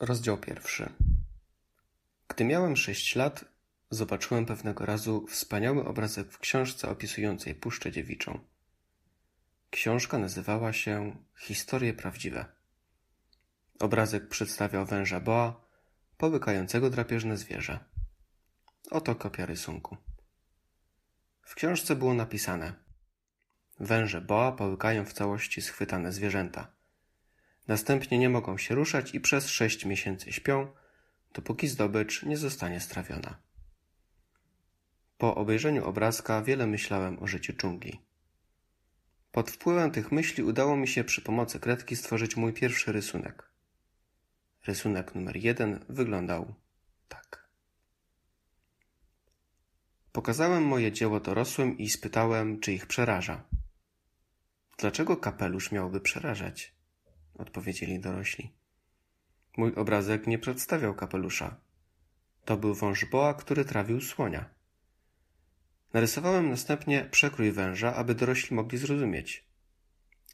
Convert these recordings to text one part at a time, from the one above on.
Rozdział pierwszy. Gdy miałem sześć lat, zobaczyłem pewnego razu wspaniały obrazek w książce opisującej Puszczę Dziewiczą. Książka nazywała się Historie prawdziwe. Obrazek przedstawiał węża boa, połykającego drapieżne zwierzę. Oto kopia rysunku. W książce było napisane Węże boa połykają w całości schwytane zwierzęta. Następnie nie mogą się ruszać i przez sześć miesięcy śpią, dopóki zdobycz nie zostanie strawiona. Po obejrzeniu obrazka wiele myślałem o życiu dżungli. Pod wpływem tych myśli udało mi się przy pomocy kredki stworzyć mój pierwszy rysunek. Rysunek numer jeden wyglądał tak. Pokazałem moje dzieło dorosłym i spytałem, czy ich przeraża. Dlaczego kapelusz miałby przerażać? Odpowiedzieli dorośli. Mój obrazek nie przedstawiał kapelusza. To był wąż boa, który trawił słonia. Narysowałem następnie przekrój węża, aby dorośli mogli zrozumieć.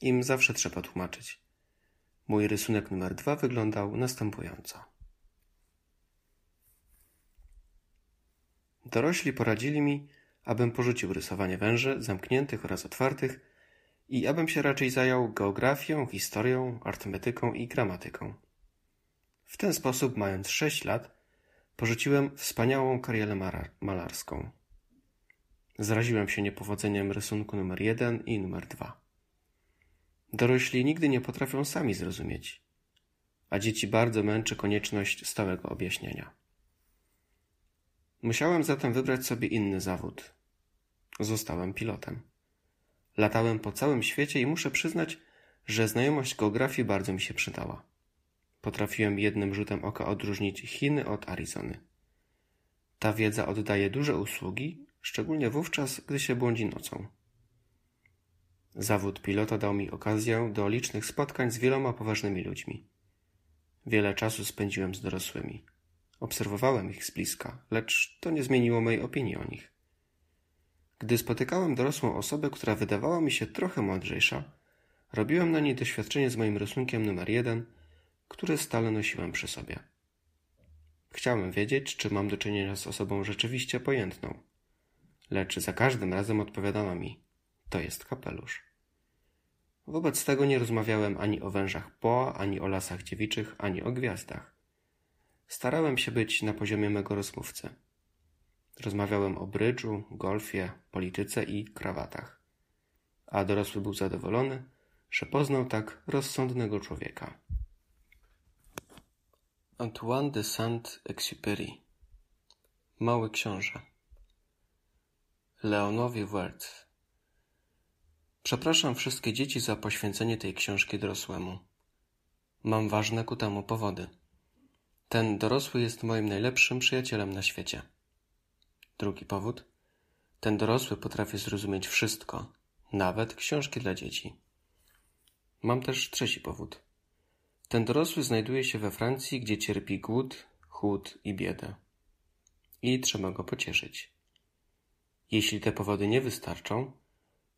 Im zawsze trzeba tłumaczyć. Mój rysunek numer dwa wyglądał następująco. Dorośli poradzili mi, abym porzucił rysowanie węży, zamkniętych oraz otwartych, i abym się raczej zajął geografią, historią, arytmetyką i gramatyką. W ten sposób, mając sześć lat, porzuciłem wspaniałą karierę malarską. Zraziłem się niepowodzeniem rysunku numer jeden i numer dwa. Dorośli nigdy nie potrafią sami zrozumieć, a dzieci bardzo męczy konieczność stałego objaśnienia. Musiałem zatem wybrać sobie inny zawód. Zostałem pilotem. Latałem po całym świecie i muszę przyznać, że znajomość geografii bardzo mi się przydała. Potrafiłem jednym rzutem oka odróżnić Chiny od Arizony. Ta wiedza oddaje duże usługi, szczególnie wówczas, gdy się błądzi nocą. Zawód pilota dał mi okazję do licznych spotkań z wieloma poważnymi ludźmi. Wiele czasu spędziłem z dorosłymi. Obserwowałem ich z bliska, lecz to nie zmieniło mojej opinii o nich. Gdy spotykałem dorosłą osobę, która wydawała mi się trochę mądrzejsza, robiłem na niej doświadczenie z moim rysunkiem numer jeden, który stale nosiłem przy sobie. Chciałem wiedzieć, czy mam do czynienia z osobą rzeczywiście pojętną. Lecz za każdym razem odpowiadano mi, to jest kapelusz. Wobec tego nie rozmawiałem ani o wężach poa, ani o lasach dziewiczych, ani o gwiazdach. Starałem się być na poziomie mego rozmówcy. Rozmawiałem o brydżu, golfie, polityce i krawatach. A dorosły był zadowolony, że poznał tak rozsądnego człowieka. Antoine de Saint-Exupéry Mały książę Leonowi Werth Przepraszam wszystkie dzieci za poświęcenie tej książki dorosłemu. Mam ważne ku temu powody. Ten dorosły jest moim najlepszym przyjacielem na świecie. Drugi powód. Ten dorosły potrafi zrozumieć wszystko, nawet książki dla dzieci. Mam też trzeci powód. Ten dorosły znajduje się we Francji, gdzie cierpi głód, chłód i biedę. I trzeba go pocieszyć. Jeśli te powody nie wystarczą,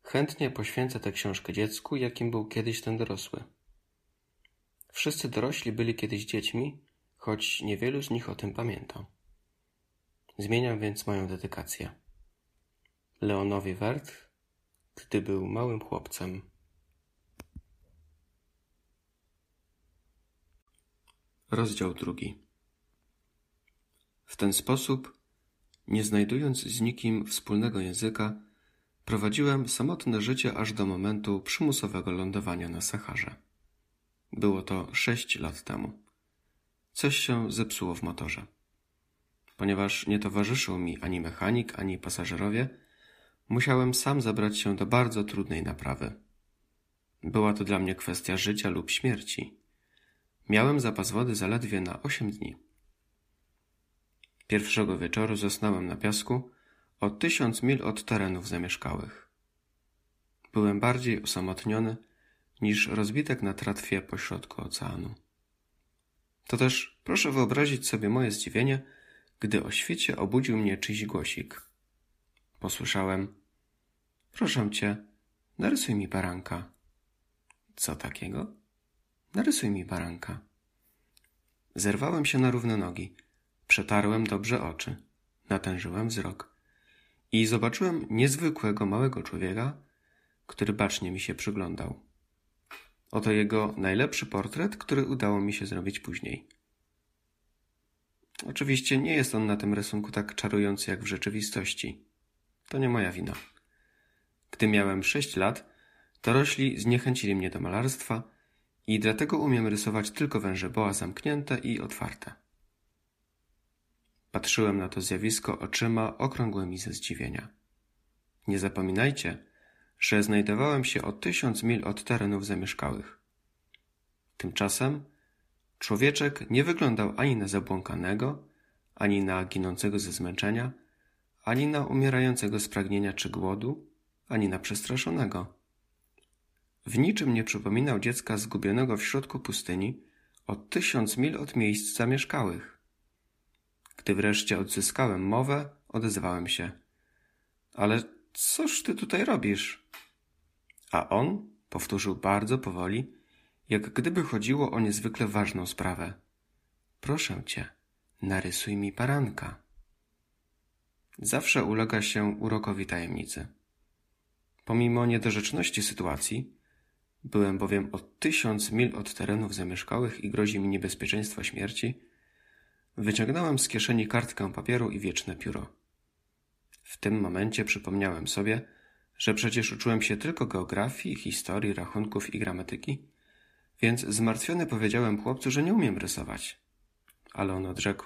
chętnie poświęcę tę książkę dziecku, jakim był kiedyś ten dorosły. Wszyscy dorośli byli kiedyś dziećmi, choć niewielu z nich o tym pamięta. Zmieniam więc moją dedykację. Leonowi Wert, gdy był małym chłopcem. Rozdział drugi. W ten sposób, nie znajdując z nikim wspólnego języka, prowadziłem samotne życie aż do momentu przymusowego lądowania na Saharze. Było to sześć lat temu. Coś się zepsuło w motorze. Ponieważ nie towarzyszył mi ani mechanik, ani pasażerowie, musiałem sam zabrać się do bardzo trudnej naprawy. Była to dla mnie kwestia życia lub śmierci. Miałem zapas wody zaledwie na osiem dni. Pierwszego wieczoru zasnąłem na piasku o tysiąc mil od terenów zamieszkałych. Byłem bardziej osamotniony niż rozbitek na tratwie pośrodku oceanu. To też proszę wyobrazić sobie moje zdziwienie, gdy o świecie obudził mnie czyjś głosik. Posłyszałem: Proszę cię, narysuj mi baranka. Co takiego? Narysuj mi baranka. Zerwałem się na równe nogi. Przetarłem dobrze oczy. Natężyłem wzrok. I zobaczyłem niezwykłego małego człowieka, który bacznie mi się przyglądał. Oto jego najlepszy portret, który udało mi się zrobić później. Oczywiście nie jest on na tym rysunku tak czarujący jak w rzeczywistości. To nie moja wina. Gdy miałem sześć lat, dorośli zniechęcili mnie do malarstwa i dlatego umiem rysować tylko węże boa zamknięte i otwarte. Patrzyłem na to zjawisko oczyma okrągłymi ze zdziwienia. Nie zapominajcie, że znajdowałem się o tysiąc mil od terenów zamieszkałych. Tymczasem człowieczek nie wyglądał ani na zabłąkanego, ani na ginącego ze zmęczenia, ani na umierającego z pragnienia czy głodu, ani na przestraszonego. W niczym nie przypominał dziecka zgubionego w środku pustyni o tysiąc mil od miejsc zamieszkałych. Gdy wreszcie odzyskałem mowę, odezwałem się. Ale cóż ty tutaj robisz? A on powtórzył bardzo powoli, jak gdyby chodziło o niezwykle ważną sprawę. Proszę cię, narysuj mi paranka. Zawsze ulega się urokowi tajemnicy. Pomimo niedorzeczności sytuacji, byłem bowiem o tysiąc mil od terenów zamieszkałych i grozi mi niebezpieczeństwo śmierci, wyciągnąłem z kieszeni kartkę papieru i wieczne pióro. W tym momencie przypomniałem sobie, że przecież uczyłem się tylko geografii, historii, rachunków i gramatyki, więc zmartwiony powiedziałem chłopcu, że nie umiem rysować. Ale on odrzekł,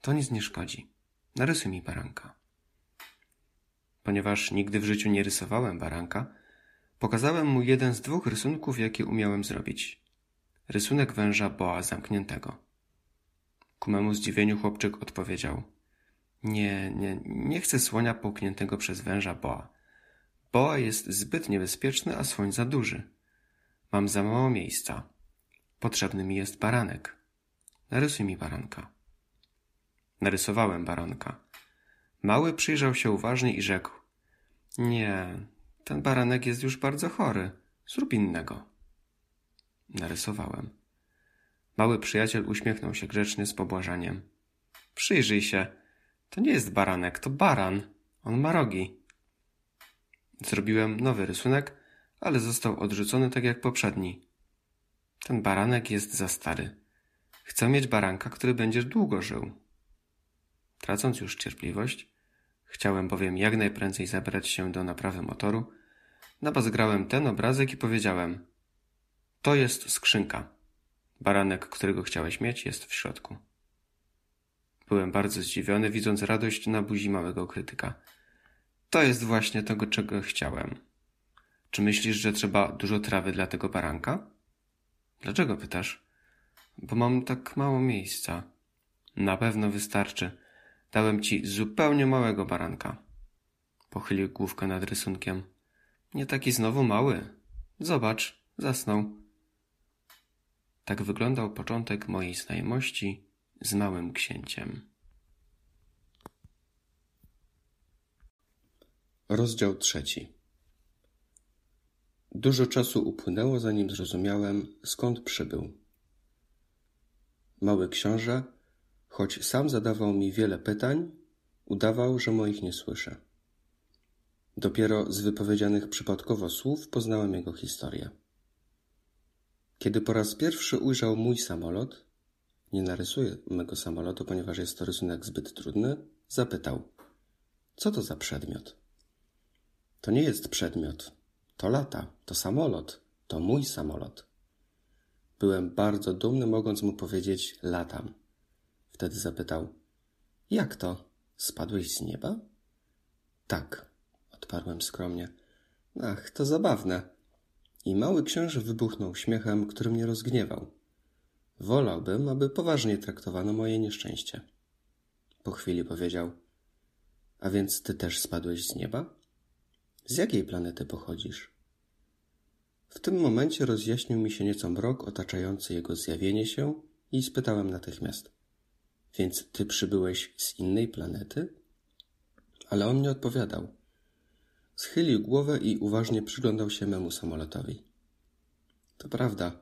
to nic nie szkodzi. Narysuj mi baranka. Ponieważ nigdy w życiu nie rysowałem baranka, pokazałem mu jeden z dwóch rysunków, jakie umiałem zrobić. Rysunek węża boa zamkniętego. Ku memu zdziwieniu chłopczyk odpowiedział: Nie, nie, nie chcę słonia połkniętego przez węża boa. Boa jest zbyt niebezpieczny, a słoń za duży. Mam za mało miejsca. Potrzebny mi jest baranek. Narysuj mi baranka. Narysowałem baranka. Mały przyjrzał się uważnie i rzekł: Nie, ten baranek jest już bardzo chory. Zrób innego. Narysowałem. Mały przyjaciel uśmiechnął się grzecznie z pobłażaniem. Przyjrzyj się. To nie jest baranek, to baran. On ma rogi. Zrobiłem nowy rysunek, ale został odrzucony tak jak poprzedni. Ten baranek jest za stary. Chcę mieć baranka, który będzie długo żył. Tracąc już cierpliwość, chciałem bowiem jak najprędzej zabrać się do naprawy motoru, nabazgrałem ten obrazek i powiedziałem To jest skrzynka. Baranek, którego chciałeś mieć, jest w środku. Byłem bardzo zdziwiony, widząc radość na buzi małego krytyka. To jest właśnie tego, czego chciałem. Czy myślisz, że trzeba dużo trawy dla tego baranka? Dlaczego pytasz? Bo mam tak mało miejsca. Na pewno wystarczy. Dałem ci zupełnie małego baranka. Pochylił główkę nad rysunkiem. Nie taki znowu mały. Zobacz, zasnął. Tak wyglądał początek mojej znajomości z małym księciem. Rozdział trzeci. Dużo czasu upłynęło, zanim zrozumiałem, skąd przybył. Mały książę, choć sam zadawał mi wiele pytań, udawał, że moich nie słyszę. Dopiero z wypowiedzianych przypadkowo słów poznałem jego historię. Kiedy po raz pierwszy ujrzał mój samolot, nie narysuję mego samolotu, ponieważ jest to rysunek zbyt trudny, zapytał: Co to za przedmiot? To nie jest przedmiot, to lata, to samolot, to mój samolot. Byłem bardzo dumny, mogąc mu powiedzieć: Latam. Wtedy zapytał: Jak to? Spadłeś z nieba? Tak, odparłem skromnie. Ach, to zabawne. I mały książę wybuchnął śmiechem, który mnie rozgniewał. Wolałbym, aby poważnie traktowano moje nieszczęście. Po chwili powiedział: A więc ty też spadłeś z nieba? Z jakiej planety pochodzisz? W tym momencie rozjaśnił mi się nieco mrok otaczający jego zjawienie się i spytałem natychmiast. Więc ty przybyłeś z innej planety? Ale on nie odpowiadał. Schylił głowę i uważnie przyglądał się memu samolotowi. To prawda.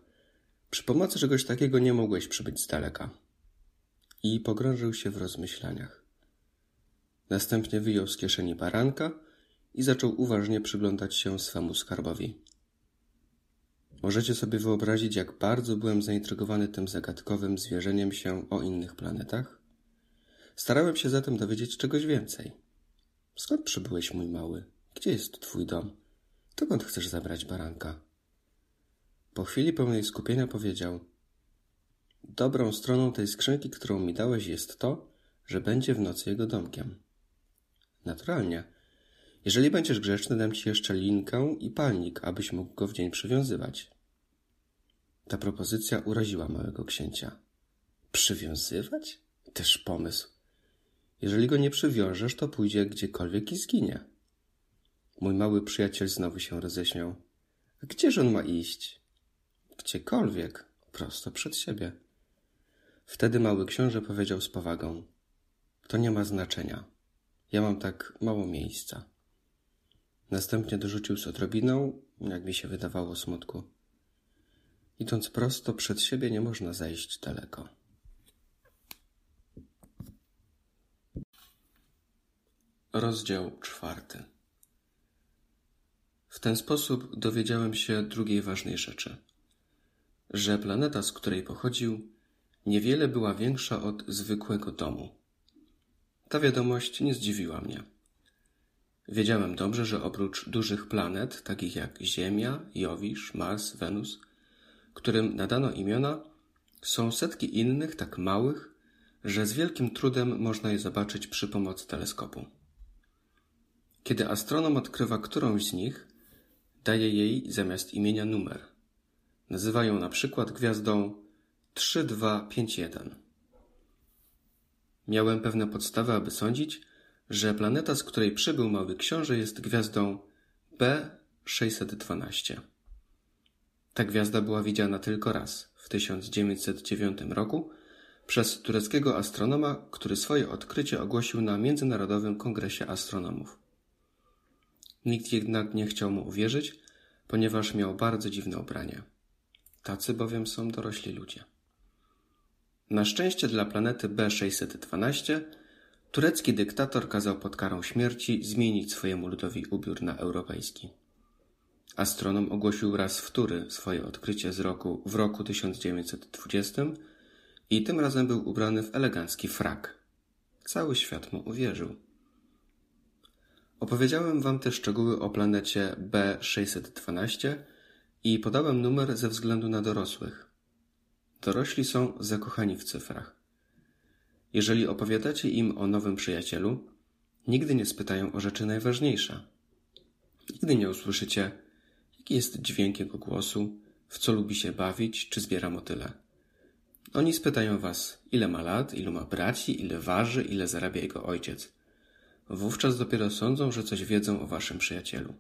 Przy pomocy czegoś takiego nie mogłeś przybyć z daleka. i pogrążył się w rozmyślaniach. Następnie wyjął z kieszeni baranka i zaczął uważnie przyglądać się swemu skarbowi. Możecie sobie wyobrazić, jak bardzo byłem zaintrygowany tym zagadkowym zwierzeniem się o innych planetach? Starałem się zatem dowiedzieć czegoś więcej. Skąd przybyłeś, mój mały? Gdzie jest twój dom? Dokąd chcesz zabrać baranka? Po chwili pełnej skupienia powiedział: Dobrą stroną tej skrzynki, którą mi dałeś, jest to, że będzie w nocy jego domkiem. Naturalnie. Jeżeli będziesz grzeczny, dam ci jeszcze linkę i palnik, abyś mógł go w dzień przywiązywać. Ta propozycja uraziła małego księcia. Przywiązywać? Też pomysł. Jeżeli go nie przywiążesz, to pójdzie gdziekolwiek i zginie. Mój mały przyjaciel znowu się roześmiał. A gdzież on ma iść? Gdziekolwiek, prosto przed siebie. Wtedy mały książę powiedział z powagą: To nie ma znaczenia. Ja mam tak mało miejsca. Następnie dorzucił z odrobiną, jak mi się wydawało, smutku. Idąc prosto przed siebie, nie można zajść daleko. Rozdział czwarty. W ten sposób dowiedziałem się drugiej ważnej rzeczy, że planeta, z której pochodził, niewiele była większa od zwykłego domu. Ta wiadomość nie zdziwiła mnie. Wiedziałem dobrze, że oprócz dużych planet, takich jak Ziemia, Jowisz, Mars, Wenus, którym nadano imiona, są setki innych tak małych, że z wielkim trudem można je zobaczyć przy pomocy teleskopu. Kiedy astronom odkrywa którąś z nich, daje jej zamiast imienia numer. Nazywają na przykład gwiazdą 3251. Miałem pewne podstawy, aby sądzić, że planeta, z której przybył mały książę, jest gwiazdą B612. Ta gwiazda była widziana tylko raz, w 1909 roku, przez tureckiego astronoma, który swoje odkrycie ogłosił na Międzynarodowym Kongresie Astronomów. Nikt jednak nie chciał mu uwierzyć, ponieważ miał bardzo dziwne ubranie. Tacy bowiem są dorośli ludzie. Na szczęście dla planety B612 turecki dyktator kazał pod karą śmierci zmienić swojemu ludowi ubiór na europejski. Astronom ogłosił raz wtóry swoje odkrycie z roku, w roku 1920 i tym razem był ubrany w elegancki frak. Cały świat mu uwierzył. Opowiedziałem wam te szczegóły o planecie B612 i podałem numer ze względu na dorosłych. Dorośli są zakochani w cyfrach. Jeżeli opowiadacie im o nowym przyjacielu, nigdy nie spytają o rzeczy najważniejsze. Nigdy nie usłyszycie, jaki jest dźwięk jego głosu, w co lubi się bawić, czy zbiera motyle. Oni spytają was, ile ma lat, ilu ma braci, ile waży, ile zarabia jego ojciec. Wówczas dopiero sądzą, że coś wiedzą o waszym przyjacielu.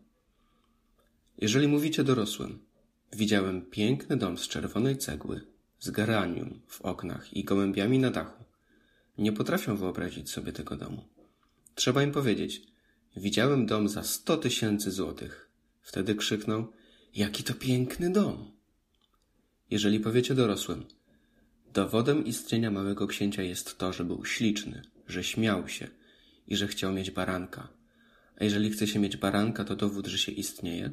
Jeżeli mówicie dorosłym, widziałem piękny dom z czerwonej cegły, z geranium w oknach i gołębiami na dachu. Nie potrafią wyobrazić sobie tego domu. Trzeba im powiedzieć, widziałem dom za sto tysięcy złotych. Wtedy krzykną, jaki to piękny dom. Jeżeli powiecie dorosłym, dowodem istnienia małego księcia jest to, że był śliczny, że śmiał się i że chciał mieć baranka. A jeżeli chce się mieć baranka, to dowód, że się istnieje.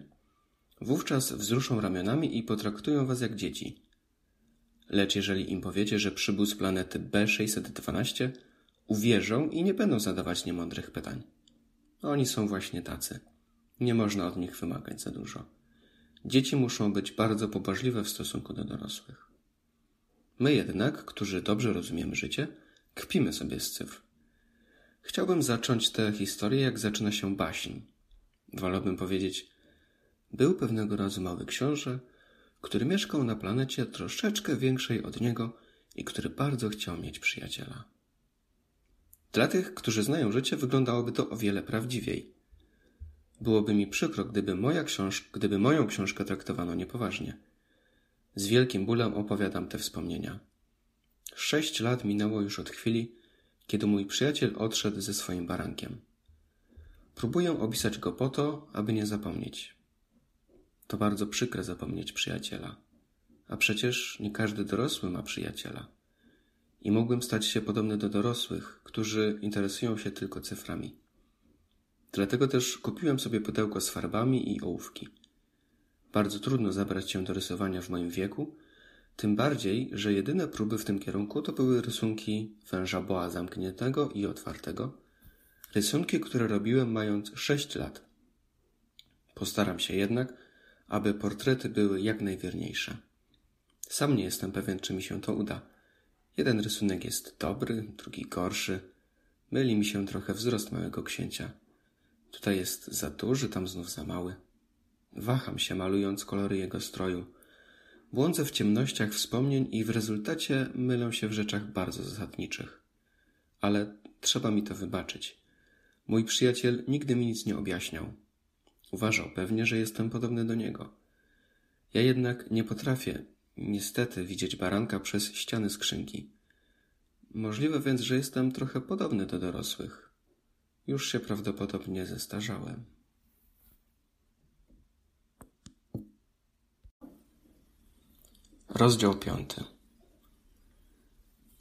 Wówczas wzruszą ramionami i potraktują was jak dzieci. Lecz jeżeli im powiecie, że przybył z planety B612, uwierzą i nie będą zadawać niemądrych pytań. Oni są właśnie tacy. Nie można od nich wymagać za dużo. Dzieci muszą być bardzo pobożliwe w stosunku do dorosłych. My jednak, którzy dobrze rozumiemy życie, kpimy sobie z cyfr. Chciałbym zacząć tę historię, jak zaczyna się baśń. Wolałbym powiedzieć, był pewnego razu mały książę, który mieszkał na planecie troszeczkę większej od niego i który bardzo chciał mieć przyjaciela. Dla tych, którzy znają życie, wyglądałoby to o wiele prawdziwiej. Byłoby mi przykro, gdyby, moja książ- gdyby moją książkę traktowano niepoważnie. Z wielkim bólem opowiadam te wspomnienia. Sześć lat minęło już od chwili, kiedy mój przyjaciel odszedł ze swoim barankiem. Próbuję opisać go po to, aby nie zapomnieć. To bardzo przykre zapomnieć przyjaciela. A przecież nie każdy dorosły ma przyjaciela. i mógłbym stać się podobny do dorosłych, którzy interesują się tylko cyframi. Dlatego też kupiłem sobie pudełko z farbami i ołówki. Bardzo trudno zabrać się do rysowania w moim wieku, tym bardziej, że jedyne próby w tym kierunku to były rysunki węża boa zamkniętego i otwartego. Rysunki, które robiłem mając sześć lat. Postaram się jednak, aby portrety były jak najwierniejsze. Sam nie jestem pewien, czy mi się to uda. Jeden rysunek jest dobry, drugi gorszy. Myli mi się trochę wzrost małego księcia. Tutaj jest za duży, tam znów za mały. Waham się, malując kolory jego stroju. Błądzę w ciemnościach wspomnień i w rezultacie mylę się w rzeczach bardzo zasadniczych. Ale trzeba mi to wybaczyć. Mój przyjaciel nigdy mi nic nie objaśniał. Uważał pewnie, że jestem podobny do niego. Ja jednak nie potrafię, niestety, widzieć baranka przez ściany skrzynki. Możliwe więc, że jestem trochę podobny do dorosłych. Już się prawdopodobnie zestarzałem. Rozdział piąty.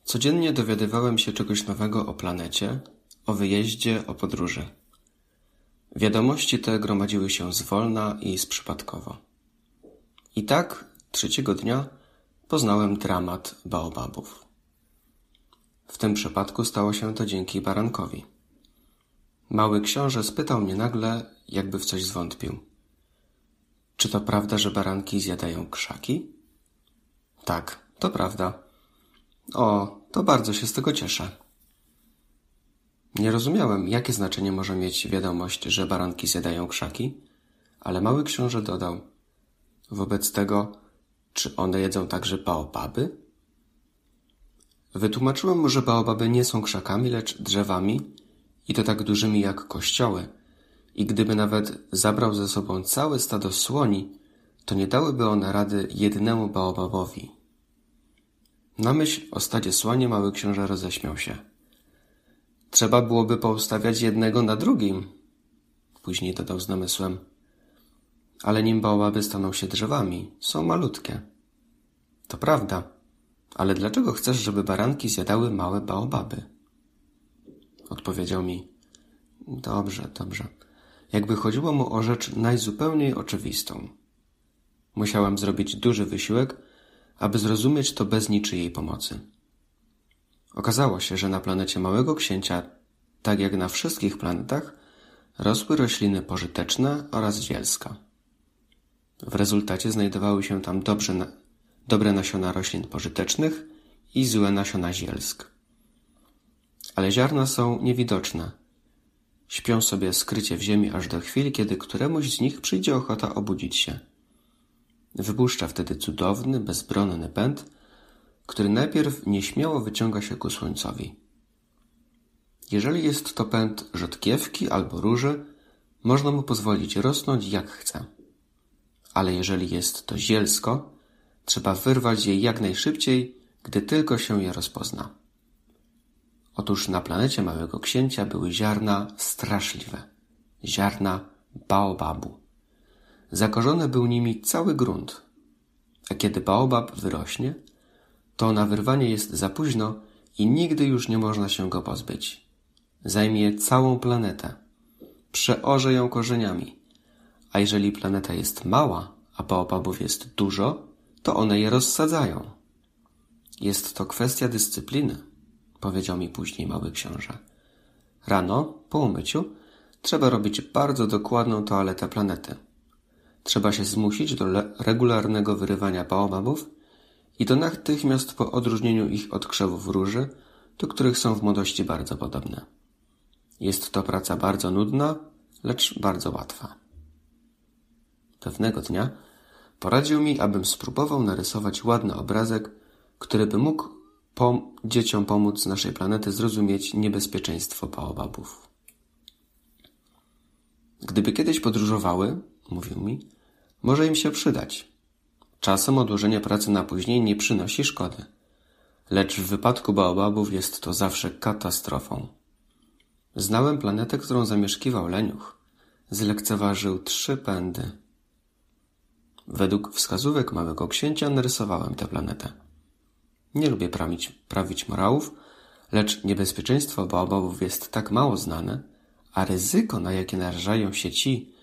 Codziennie dowiadywałem się czegoś nowego o planecie, o wyjeździe, o podróży. Wiadomości te gromadziły się zwolna i przypadkowo. I tak trzeciego dnia poznałem dramat baobabów. W tym przypadku stało się to dzięki barankowi. Mały książę spytał mnie nagle, jakby w coś zwątpił. Czy to prawda, że baranki zjadają krzaki? Tak, to prawda. O, to bardzo się z tego cieszę. Nie rozumiałem, jakie znaczenie może mieć wiadomość, że baranki zjadają krzaki, ale mały książę dodał. Wobec tego, czy one jedzą także baobaby? Wytłumaczyłem mu, że baobaby nie są krzakami, lecz drzewami i to tak dużymi jak kościoły. I gdyby nawet zabrał ze sobą całe stado słoni, to nie dałyby one rady jednemu baobabowi. Na myśl o stadzie słoni mały książę roześmiał się. Trzeba byłoby poustawiać jednego na drugim. Później dodał z namysłem. Ale nim baobaby staną się drzewami, są malutkie. To prawda, ale dlaczego chcesz, żeby baranki zjadały małe baobaby? Odpowiedział mi. Dobrze, dobrze. Jakby chodziło mu o rzecz najzupełniej oczywistą. Musiałem zrobić duży wysiłek, aby zrozumieć to bez niczyjej pomocy. Okazało się, że na planecie Małego Księcia, tak jak na wszystkich planetach, rosły rośliny pożyteczne oraz zielska. W rezultacie znajdowały się tam na, dobre nasiona roślin pożytecznych i złe nasiona zielsk. Ale ziarna są niewidoczne. Śpią sobie skrycie w ziemi aż do chwili, kiedy któremuś z nich przyjdzie ochota obudzić się. Wypuszcza wtedy cudowny, bezbronny pęd, który najpierw nieśmiało wyciąga się ku słońcowi. Jeżeli jest to pęd rzodkiewki albo róży, można mu pozwolić rosnąć jak chce. Ale jeżeli jest to zielsko, trzeba wyrwać je jak najszybciej, gdy tylko się je rozpozna. Otóż na planecie Małego Księcia były ziarna straszliwe. Ziarna baobabu. Zakorzony był nimi cały grunt. A kiedy baobab wyrośnie, to na wyrwanie jest za późno i nigdy już nie można się go pozbyć. Zajmie całą planetę. Przeorze ją korzeniami. A jeżeli planeta jest mała, a baobabów jest dużo, to one je rozsadzają. Jest to kwestia dyscypliny, powiedział mi później mały książę. Rano, po umyciu, trzeba robić bardzo dokładną toaletę planety. Trzeba się zmusić do regularnego wyrywania baobabów i to natychmiast po odróżnieniu ich od krzewów róży, do których są w młodości bardzo podobne. Jest to praca bardzo nudna, lecz bardzo łatwa. Pewnego dnia poradził mi, abym spróbował narysować ładny obrazek, który by mógł pom dzieciom pomóc naszej planety zrozumieć niebezpieczeństwo baobabów. Gdyby kiedyś podróżowały, mówił mi, może im się przydać. Czasem odłożenie pracy na później nie przynosi szkody. Lecz w wypadku baobabów jest to zawsze katastrofą. Znałem planetę, którą zamieszkiwał leniuch. Zlekceważył trzy pędy. Według wskazówek małego księcia narysowałem tę planetę. Nie lubię prawić, prawić morałów, lecz niebezpieczeństwo baobabów jest tak mało znane, a ryzyko, na jakie narażają się ci,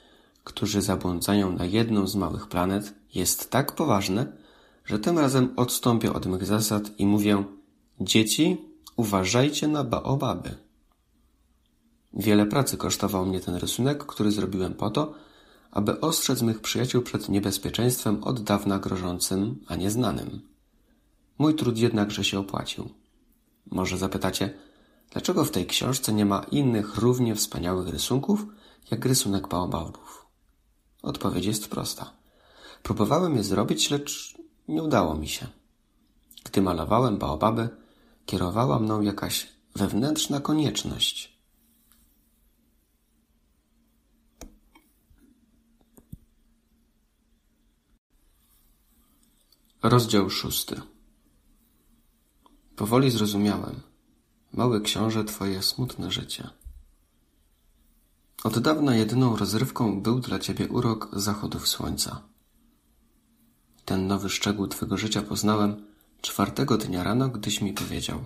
którzy zabłądzają na jedną z małych planet, jest tak poważne, że tym razem odstąpię od mych zasad i mówię: Dzieci, uważajcie na baobaby. Wiele pracy kosztował mnie ten rysunek, który zrobiłem po to, aby ostrzec mych przyjaciół przed niebezpieczeństwem od dawna grożącym, a nieznanym. Mój trud jednakże się opłacił. Może zapytacie, dlaczego w tej książce nie ma innych równie wspaniałych rysunków, jak rysunek baobabów? Odpowiedź jest prosta. Próbowałem je zrobić, lecz nie udało mi się. Gdy malowałem baobaby, kierowała mną jakaś wewnętrzna konieczność. Rozdział szósty Powoli zrozumiałem. Mały książę, twoje smutne życie. Od dawna jedyną rozrywką był dla ciebie urok zachodów słońca. Ten nowy szczegół twego życia poznałem czwartego dnia rano, gdyś mi powiedział.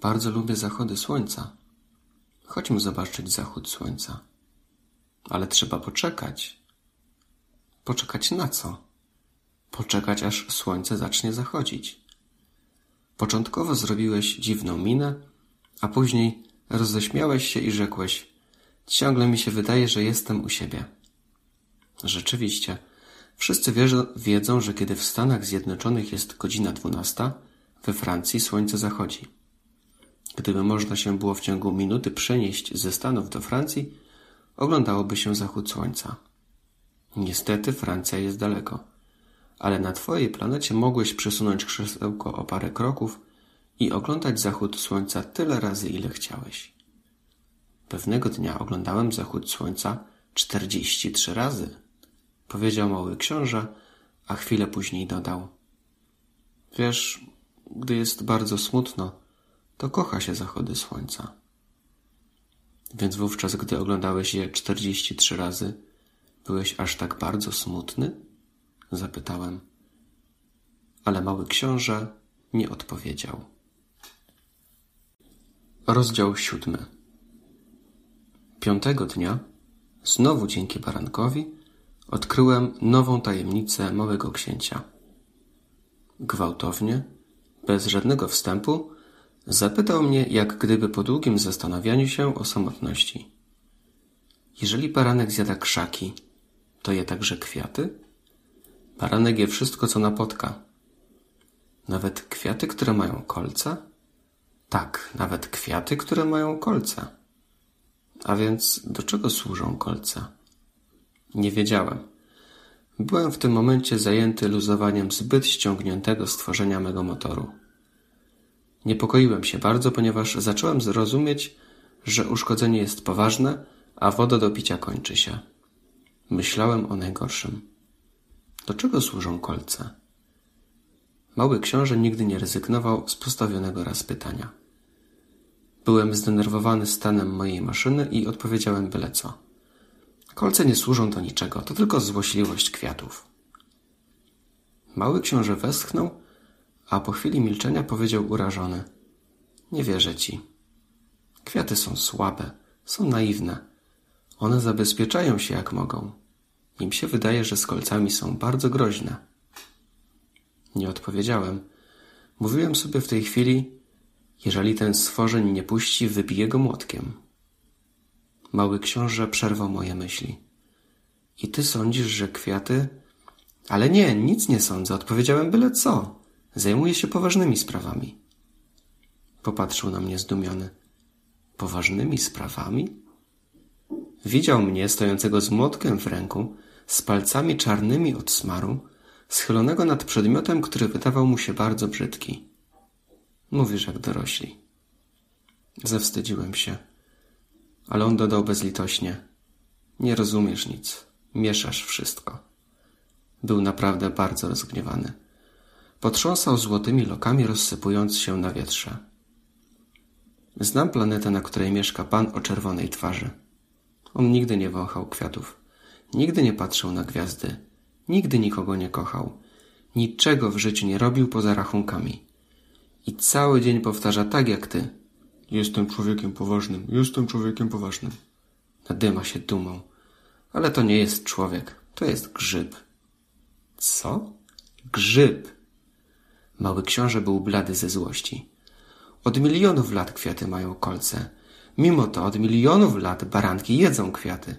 Bardzo lubię zachody słońca. Chodźmy zobaczyć zachód słońca. Ale trzeba poczekać. Poczekać na co? Poczekać, aż słońce zacznie zachodzić. Początkowo zrobiłeś dziwną minę, a później roześmiałeś się i rzekłeś: Ciągle mi się wydaje, że jestem u siebie. Rzeczywiście, wszyscy wiedzą, że kiedy w Stanach Zjednoczonych jest godzina dwunasta, we Francji słońce zachodzi. Gdyby można się było w ciągu minuty przenieść ze Stanów do Francji, oglądałoby się zachód słońca. Niestety Francja jest daleko ale na twojej planecie mogłeś przesunąć krzesełko o parę kroków i oglądać zachód słońca tyle razy, ile chciałeś. Pewnego dnia oglądałem zachód słońca czterdzieści trzy razy, powiedział mały książę, a chwilę później dodał. Wiesz, gdy jest bardzo smutno, to kocha się zachody słońca. Więc wówczas, gdy oglądałeś je czterdzieści trzy razy, byłeś aż tak bardzo smutny? zapytałem. Ale mały książę nie odpowiedział. Rozdział siódmy. Piątego dnia, znowu dzięki barankowi, odkryłem nową tajemnicę małego księcia. Gwałtownie, bez żadnego wstępu, zapytał mnie, jak gdyby po długim zastanawianiu się o samotności. Jeżeli baranek zjada krzaki, to je także kwiaty? Baranek je wszystko, co napotka. Nawet kwiaty, które mają kolce? Tak, nawet kwiaty, które mają kolce. A więc do czego służą kolce? Nie wiedziałem. Byłem w tym momencie zajęty luzowaniem zbyt ściągniętego stworzenia mego motoru. Niepokoiłem się bardzo, ponieważ zacząłem zrozumieć, że uszkodzenie jest poważne, a woda do picia kończy się. Myślałem o najgorszym. Do czego służą kolce? Mały książę nigdy nie rezygnował z postawionego raz pytania. Byłem zdenerwowany stanem mojej maszyny i odpowiedziałem byle co. Kolce nie służą do niczego, to tylko złośliwość kwiatów. Mały książę westchnął, a po chwili milczenia powiedział urażony. Nie wierzę ci. Kwiaty są słabe, są naiwne. One zabezpieczają się jak mogą. Im się wydaje, że z kolcami są bardzo groźne. Nie odpowiedziałem. Mówiłem sobie w tej chwili, jeżeli ten stworzeń nie puści, wybiję go młotkiem. Mały książę przerwał moje myśli. I ty sądzisz, że kwiaty... Ale nie, nic nie sądzę. Odpowiedziałem byle co. Zajmuję się poważnymi sprawami. Popatrzył na mnie zdumiony. Poważnymi sprawami? Widział mnie stojącego z młotkiem w ręku, z palcami czarnymi od smaru, schylonego nad przedmiotem, który wydawał mu się bardzo brzydki. Mówisz jak dorośli. Zawstydziłem się. Ale on dodał bezlitośnie. Nie rozumiesz nic. Mieszasz wszystko. Był naprawdę bardzo rozgniewany. Potrząsał złotymi lokami, rozsypując się na wietrze. Znam planetę, na której mieszka pan o czerwonej twarzy. On nigdy nie wąchał kwiatów. Nigdy nie patrzył na gwiazdy. Nigdy nikogo nie kochał. Niczego w życiu nie robił poza rachunkami. I cały dzień powtarza tak jak ty. Jestem człowiekiem poważnym, jestem człowiekiem poważnym. Nadyma się dumą. Ale to nie jest człowiek, to jest grzyb. Co? Grzyb. Mały książę był blady ze złości. Od milionów lat kwiaty mają kolce. Mimo to od milionów lat baranki jedzą kwiaty.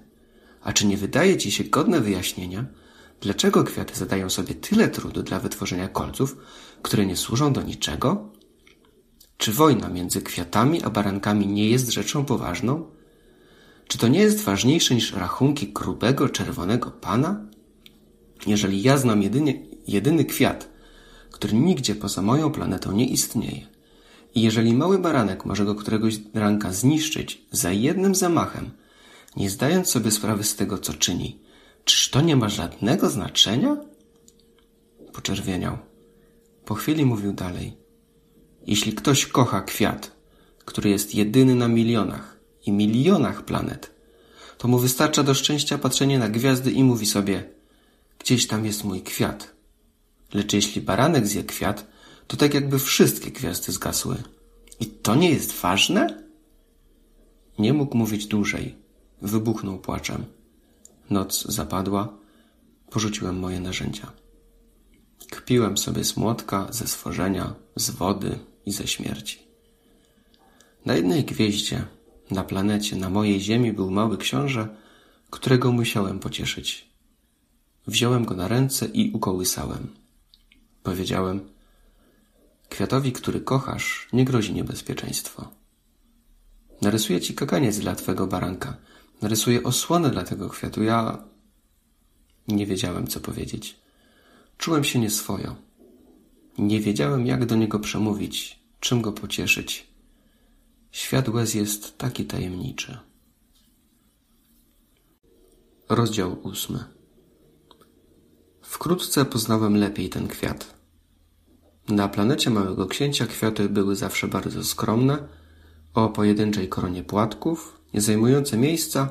A czy nie wydaje ci się godne wyjaśnienia, dlaczego kwiaty zadają sobie tyle trudu dla wytworzenia kolców, które nie służą do niczego? Czy wojna między kwiatami a barankami nie jest rzeczą poważną? Czy to nie jest ważniejsze niż rachunki grubego, czerwonego pana? Jeżeli ja znam jedynie, jedyny kwiat, który nigdzie poza moją planetą nie istnieje, i jeżeli mały baranek może go któregoś ranka zniszczyć za jednym zamachem, nie zdając sobie sprawy z tego, co czyni, czyż to nie ma żadnego znaczenia? Poczerwieniał. Po chwili mówił dalej. Jeśli ktoś kocha kwiat, który jest jedyny na milionach i milionach planet, to mu wystarcza do szczęścia patrzenie na gwiazdy i mówi sobie gdzieś tam jest mój kwiat. Lecz jeśli baranek zje kwiat, to tak jakby wszystkie gwiazdy zgasły. I to nie jest ważne? Nie mógł mówić dłużej. Wybuchnął płaczem. Noc zapadła. Porzuciłem moje narzędzia. Kpiłem sobie z młotka, ze stworzenia, z wody i ze śmierci. Na jednej gwieździe, na planecie, na mojej ziemi był mały książę, którego musiałem pocieszyć. Wziąłem go na ręce i ukołysałem. Powiedziałem, kwiatowi, który kochasz, nie grozi niebezpieczeństwo. Narysuję ci kaganiec dla twego baranka. Narysuję osłonę dla tego kwiatu. Ja nie wiedziałem, co powiedzieć. Czułem się nieswojo. Nie wiedziałem, jak do niego przemówić, czym go pocieszyć. Świat łez jest taki tajemniczy. Rozdział ósmy Wkrótce poznałem lepiej ten kwiat. Na planecie Małego Księcia kwiaty były zawsze bardzo skromne, o pojedynczej koronie płatków, nie zajmujące miejsca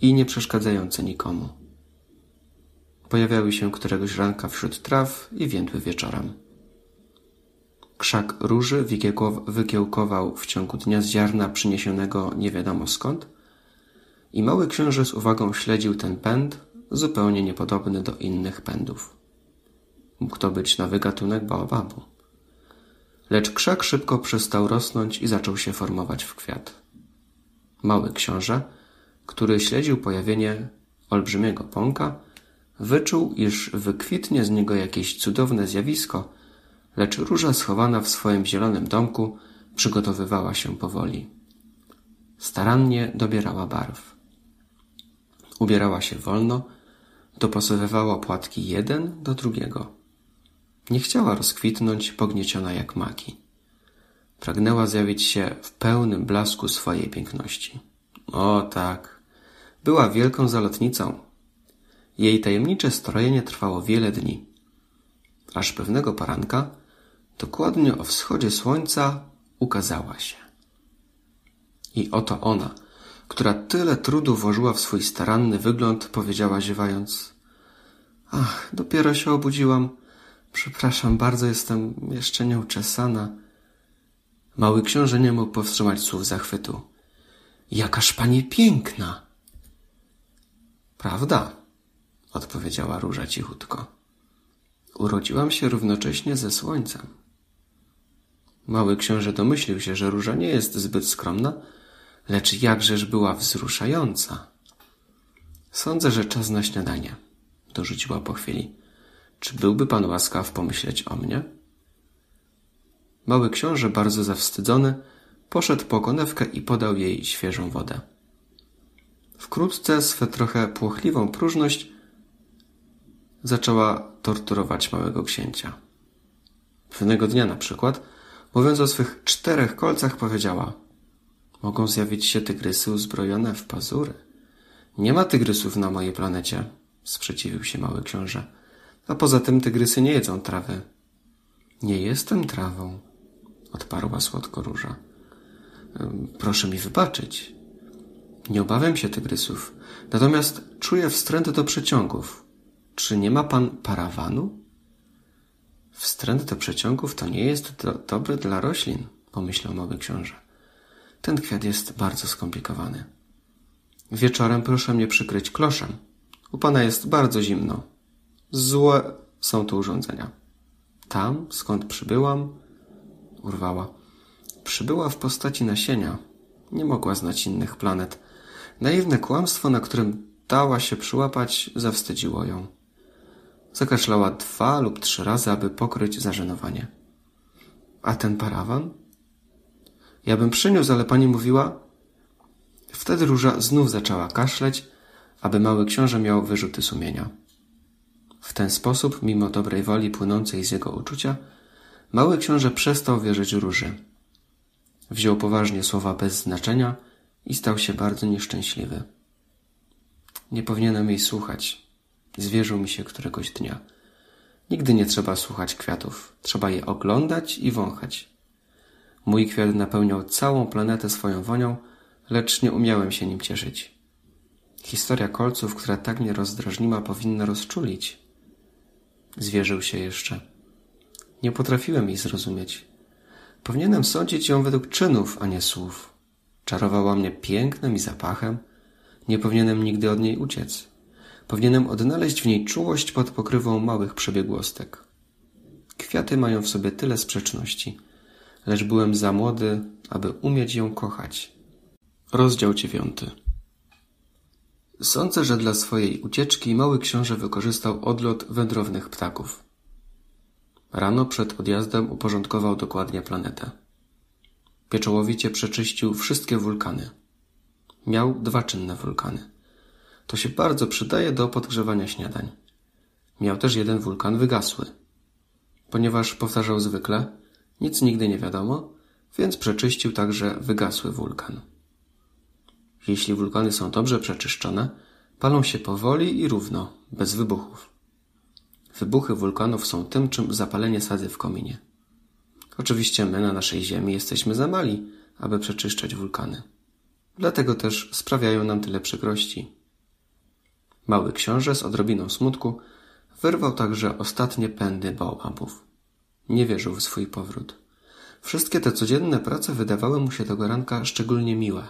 i nie przeszkadzające nikomu. Pojawiały się któregoś ranka wśród traw i więdły wieczorem. Krzak róży wykiełkował w ciągu dnia z ziarna przyniesionego nie wiadomo skąd i mały książę z uwagą śledził ten pęd, zupełnie niepodobny do innych pędów. Mógł to być nowy gatunek baobabu. Lecz krzak szybko przestał rosnąć i zaczął się formować w kwiat. Mały książę, który śledził pojawienie olbrzymiego pąka, wyczuł, iż wykwitnie z niego jakieś cudowne zjawisko, lecz róża schowana w swoim zielonym domku przygotowywała się powoli. Starannie dobierała barw. Ubierała się wolno, dopasowywała płatki jeden do drugiego. Nie chciała rozkwitnąć, pognieciona jak maki. Pragnęła zjawić się w pełnym blasku swojej piękności. O tak, była wielką zalotnicą. Jej tajemnicze strojenie trwało wiele dni. Aż pewnego poranka, dokładnie o wschodzie słońca, ukazała się. I oto ona, która tyle trudu włożyła w swój staranny wygląd, powiedziała ziewając Ach, dopiero się obudziłam. Przepraszam bardzo, jestem jeszcze nieuczesana. Mały książę nie mógł powstrzymać słów zachwytu. Jakaż pani piękna! Prawda? Odpowiedziała róża cichutko. Urodziłam się równocześnie ze słońcem. Mały książę domyślił się, że róża nie jest zbyt skromna, lecz jakżeż była wzruszająca. Sądzę, że czas na śniadanie, dorzuciła po chwili. Czy byłby pan łaskaw pomyśleć o mnie? Mały książę, bardzo zawstydzony, poszedł po konewkę i podał jej świeżą wodę. Wkrótce swę trochę płochliwą próżność zaczęła torturować małego księcia. Pewnego dnia na przykład, mówiąc o swych czterech kolcach, powiedziała Mogą zjawić się tygrysy uzbrojone w pazury. Nie ma tygrysów na mojej planecie, sprzeciwił się mały książę. A poza tym tygrysy nie jedzą trawy. Nie jestem trawą, odparła słodko róża. Proszę mi wybaczyć. Nie obawiam się tygrysów, natomiast czuję wstręt do przeciągów. Czy nie ma pan parawanu? Wstręt do przeciągów to nie jest do, dobre dla roślin, pomyślał mały książę. Ten kwiat jest bardzo skomplikowany. Wieczorem proszę mnie przykryć kloszem. U pana jest bardzo zimno. Złe są tu urządzenia. Tam, skąd przybyłam, urwała. Przybyła w postaci nasienia. Nie mogła znać innych planet. Naiwne kłamstwo, na którym dała się przyłapać, zawstydziło ją. Zakaszlała dwa lub trzy razy, aby pokryć zażenowanie. A ten parawan? Ja bym przyniósł, ale pani mówiła... Wtedy róża znów zaczęła kaszleć, aby mały książę miał wyrzuty sumienia. W ten sposób, mimo dobrej woli płynącej z jego uczucia, mały książę przestał wierzyć róży. Wziął poważnie słowa bez znaczenia i stał się bardzo nieszczęśliwy. Nie powinienem jej słuchać. Zwierzył mi się któregoś dnia. Nigdy nie trzeba słuchać kwiatów. Trzeba je oglądać i wąchać. Mój kwiat napełniał całą planetę swoją wonią, lecz nie umiałem się nim cieszyć. Historia kolców, która tak mnie rozdrażniła, powinna rozczulić. Zwierzył się jeszcze. Nie potrafiłem jej zrozumieć. Powinienem sądzić ją według czynów, a nie słów. Czarowała mnie pięknem i zapachem. Nie powinienem nigdy od niej uciec. Powinienem odnaleźć w niej czułość pod pokrywą małych przebiegłostek. Kwiaty mają w sobie tyle sprzeczności, lecz byłem za młody, aby umieć ją kochać. Rozdział dziewiąty. Sądzę, że dla swojej ucieczki mały książę wykorzystał odlot wędrownych ptaków. Rano przed odjazdem uporządkował dokładnie planetę. Pieczołowicie przeczyścił wszystkie wulkany. Miał dwa czynne wulkany. To się bardzo przydaje do podgrzewania śniadań. Miał też jeden wulkan wygasły. Ponieważ powtarzał zwykle, nic nigdy nie wiadomo, więc przeczyścił także wygasły wulkan. Jeśli wulkany są dobrze przeczyszczone, palą się powoli i równo, bez wybuchów. Wybuchy wulkanów są tym, czym zapalenie sadzy w kominie. Oczywiście my na naszej Ziemi jesteśmy za mali, aby przeczyszczać wulkany. Dlatego też sprawiają nam tyle przykrości. Mały książę z odrobiną smutku wyrwał także ostatnie pędy baobabów. Nie wierzył w swój powrót. Wszystkie te codzienne prace wydawały mu się tego ranka szczególnie miłe.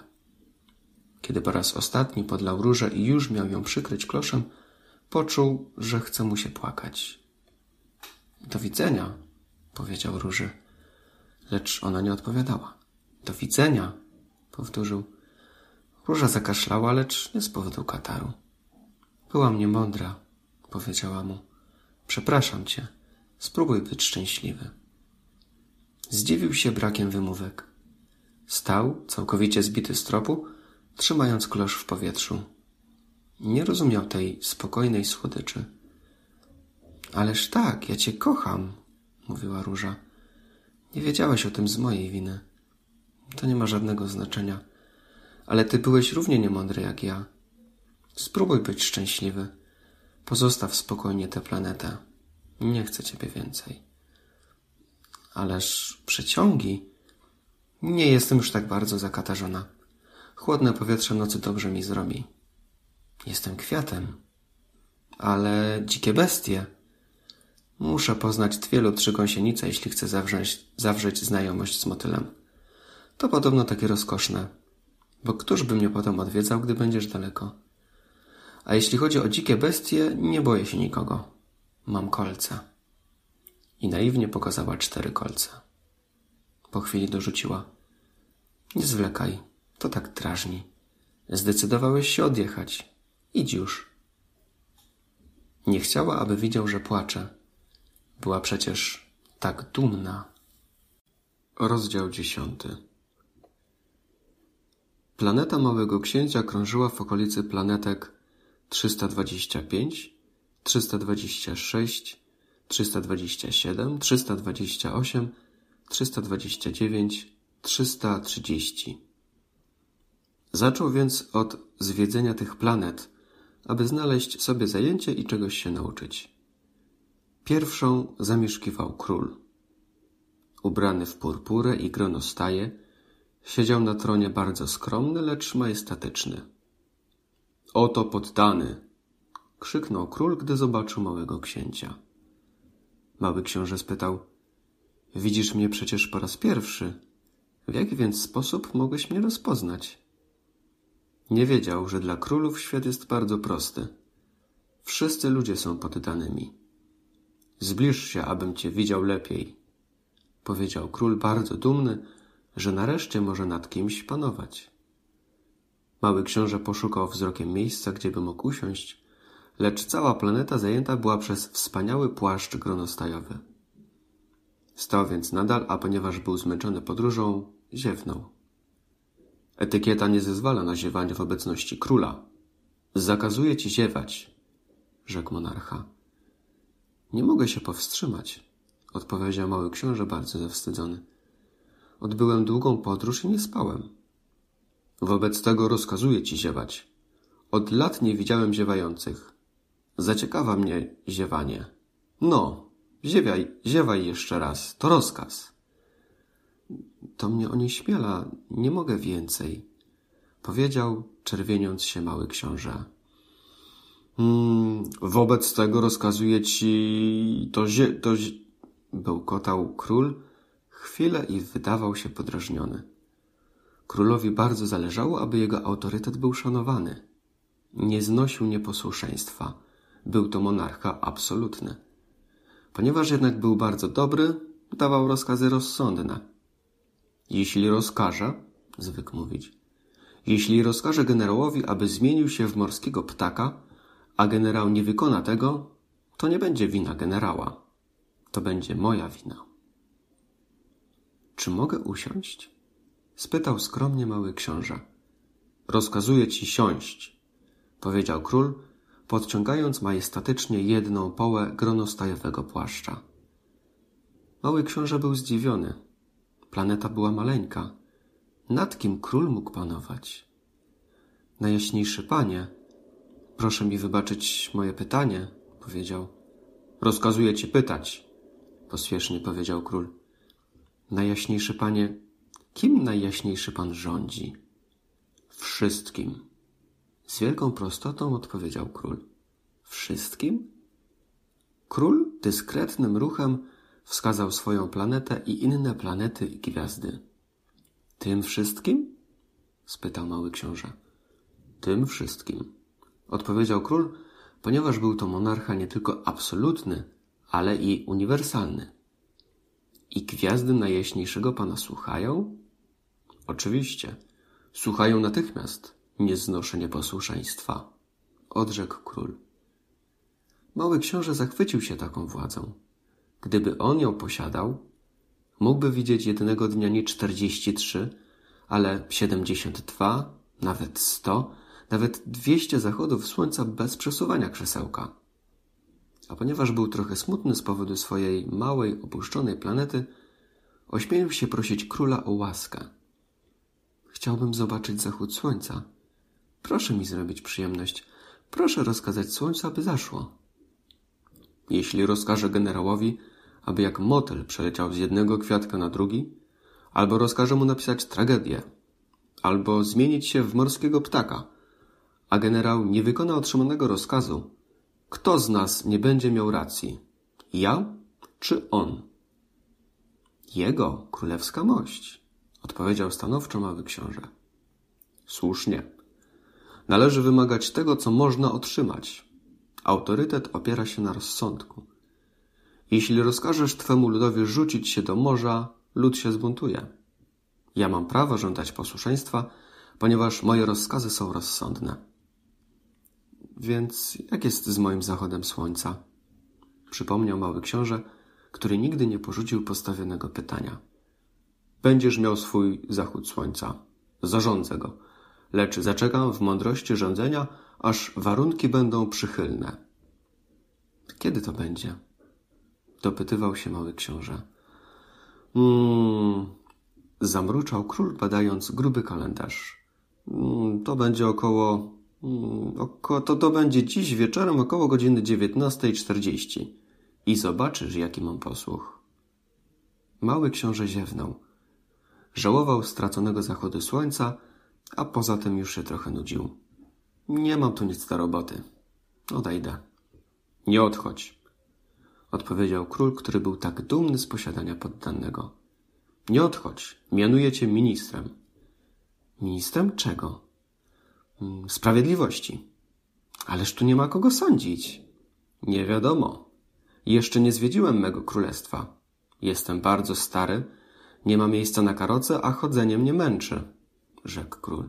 Kiedy po raz ostatni podlał różę i już miał ją przykryć kloszem, poczuł, że chce mu się płakać. Do widzenia, powiedział róży. Lecz ona nie odpowiadała. Do widzenia, powtórzył. Róża zakaszlała, lecz nie z powodu kataru. Byłam niemądra, powiedziała mu. Przepraszam cię. Spróbuj być szczęśliwy. Zdziwił się brakiem wymówek. Stał, całkowicie zbity z tropu, trzymając klosz w powietrzu. Nie rozumiał tej spokojnej słodyczy. Ależ tak, ja cię kocham, mówiła róża. Nie wiedziałeś o tym z mojej winy. To nie ma żadnego znaczenia. Ale ty byłeś równie niemądry jak ja. Spróbuj być szczęśliwy. Pozostaw spokojnie tę planetę. Nie chcę ciebie więcej. Ależ przeciągi. Nie jestem już tak bardzo zakatarzona. Chłodne powietrze nocy dobrze mi zrobi. Jestem kwiatem. Ale dzikie bestie. Muszę poznać dwie lub trzy gąsienice, jeśli chcę zawrzeć, zawrzeć znajomość z motylem. To podobno takie rozkoszne. Bo któż by mnie potem odwiedzał, gdy będziesz daleko? A jeśli chodzi o dzikie bestie, nie boję się nikogo. Mam kolce. I naiwnie pokazała cztery kolce. Po chwili dorzuciła. Nie zwlekaj, to tak drażni. Zdecydowałeś się odjechać. Idź już. Nie chciała, aby widział, że płacze. Była przecież tak dumna. Rozdział dziesiąty. Planeta Małego Księcia krążyła w okolicy planetek 325, 326, 327, 328, 329, 330. Zaczął więc od zwiedzenia tych planet, aby znaleźć sobie zajęcie i czegoś się nauczyć. Pierwszą zamieszkiwał król. Ubrany w purpurę i gronostaje, siedział na tronie bardzo skromny, lecz majestatyczny. Oto poddany! krzyknął król, gdy zobaczył małego księcia. Mały książę spytał. Widzisz mnie przecież po raz pierwszy. W jaki więc sposób mogłeś mnie rozpoznać? Nie wiedział, że dla królów świat jest bardzo prosty. Wszyscy ludzie są poddanymi. Zbliż się, abym cię widział lepiej, powiedział król bardzo dumny, że nareszcie może nad kimś panować. Mały książę poszukał wzrokiem miejsca, gdzie by mógł usiąść, lecz cała planeta zajęta była przez wspaniały płaszcz gronostajowy. Stał więc nadal, a ponieważ był zmęczony podróżą, ziewnął. Etykieta nie zezwala na ziewanie w obecności króla. Zakazuje ci ziewać, rzekł monarcha. Nie mogę się powstrzymać, odpowiedział mały książę bardzo zawstydzony. Odbyłem długą podróż i nie spałem. Wobec tego rozkazuję ci ziewać. Od lat nie widziałem ziewających. Zaciekawa mnie ziewanie. No, ziewiaj, ziewaj jeszcze raz. To rozkaz. To mnie onieśmiela. Nie mogę więcej. Powiedział, czerwieniąc się mały książę. Hmm, wobec tego rozkazuję ci to zie... to zie... bełkotał król chwilę i wydawał się podrażniony. Królowi bardzo zależało, aby jego autorytet był szanowany. Nie znosił nieposłuszeństwa. Był to monarcha absolutny. Ponieważ jednak był bardzo dobry, dawał rozkazy rozsądne. Jeśli rozkaże, zwykł mówić, jeśli rozkaże generałowi, aby zmienił się w morskiego ptaka, a generał nie wykona tego, to nie będzie wina generała. To będzie moja wina. Czy mogę usiąść? Spytał skromnie mały książę. Rozkazuję ci siąść, powiedział król, podciągając majestatycznie jedną połę gronostajowego płaszcza. Mały książę był zdziwiony. Planeta była maleńka. Nad kim król mógł panować? Najjaśniejszy panie, proszę mi wybaczyć moje pytanie, powiedział. Rozkazuję ci pytać, pospiesznie powiedział król. Najjaśniejszy panie, kim najjaśniejszy pan rządzi? Wszystkim. Z wielką prostotą odpowiedział król. Wszystkim? Król dyskretnym ruchem wskazał swoją planetę i inne planety i gwiazdy. Tym wszystkim? spytał mały książę. Tym wszystkim, odpowiedział król, ponieważ był to monarcha nie tylko absolutny, ale i uniwersalny. I gwiazdy najjaśniejszego pana słuchają? Oczywiście. Słuchają natychmiast. Nie znoszę nieposłuszeństwa. Odrzekł król. Mały książę zachwycił się taką władzą. Gdyby on ją posiadał, mógłby widzieć jednego dnia nie czterdzieści trzy, ale siedemdziesiąt dwa, nawet sto, nawet dwieście zachodów słońca bez przesuwania krzesełka. A ponieważ był trochę smutny z powodu swojej małej, opuszczonej planety, ośmielił się prosić króla o łaskę. Chciałbym zobaczyć zachód słońca. Proszę mi zrobić przyjemność. Proszę rozkazać słońcu, aby zaszło. Jeśli rozkaże generałowi, aby jak motyl przeleciał z jednego kwiatka na drugi, albo rozkaże mu napisać tragedię, albo zmienić się w morskiego ptaka, a generał nie wykona otrzymanego rozkazu, kto z nas nie będzie miał racji? Ja czy on? Jego królewska mość, odpowiedział stanowczo mały książę. Słusznie. Należy wymagać tego, co można otrzymać. Autorytet opiera się na rozsądku. Jeśli rozkażesz twemu ludowi rzucić się do morza, lud się zbuntuje. Ja mam prawo żądać posłuszeństwa, ponieważ moje rozkazy są rozsądne. Więc jak jest z moim zachodem słońca? Przypomniał mały książę, który nigdy nie porzucił postawionego pytania. Będziesz miał swój zachód słońca. Zarządzę go, lecz zaczekam w mądrości rządzenia, aż warunki będą przychylne. Kiedy to będzie? Dopytywał się mały książę. Hmm, zamruczał król, badając gruby kalendarz. Hmm, to będzie około, hmm, oko, to, to będzie dziś wieczorem około godziny 19.40. I zobaczysz, jaki mam posłuch. Mały książę ziewnął. Żałował straconego zachodu słońca, a poza tym już się trochę nudził. Nie mam tu nic do roboty. Odejdę. Nie odchodź. odpowiedział król, który był tak dumny z posiadania poddanego. Nie odchodź, mianuję cię ministrem. Ministrem czego? Mm, sprawiedliwości. Ależ tu nie ma kogo sądzić. Nie wiadomo. Jeszcze nie zwiedziłem mego królestwa. Jestem bardzo stary, nie ma miejsca na karoce, a chodzenie mnie męczy, rzekł król.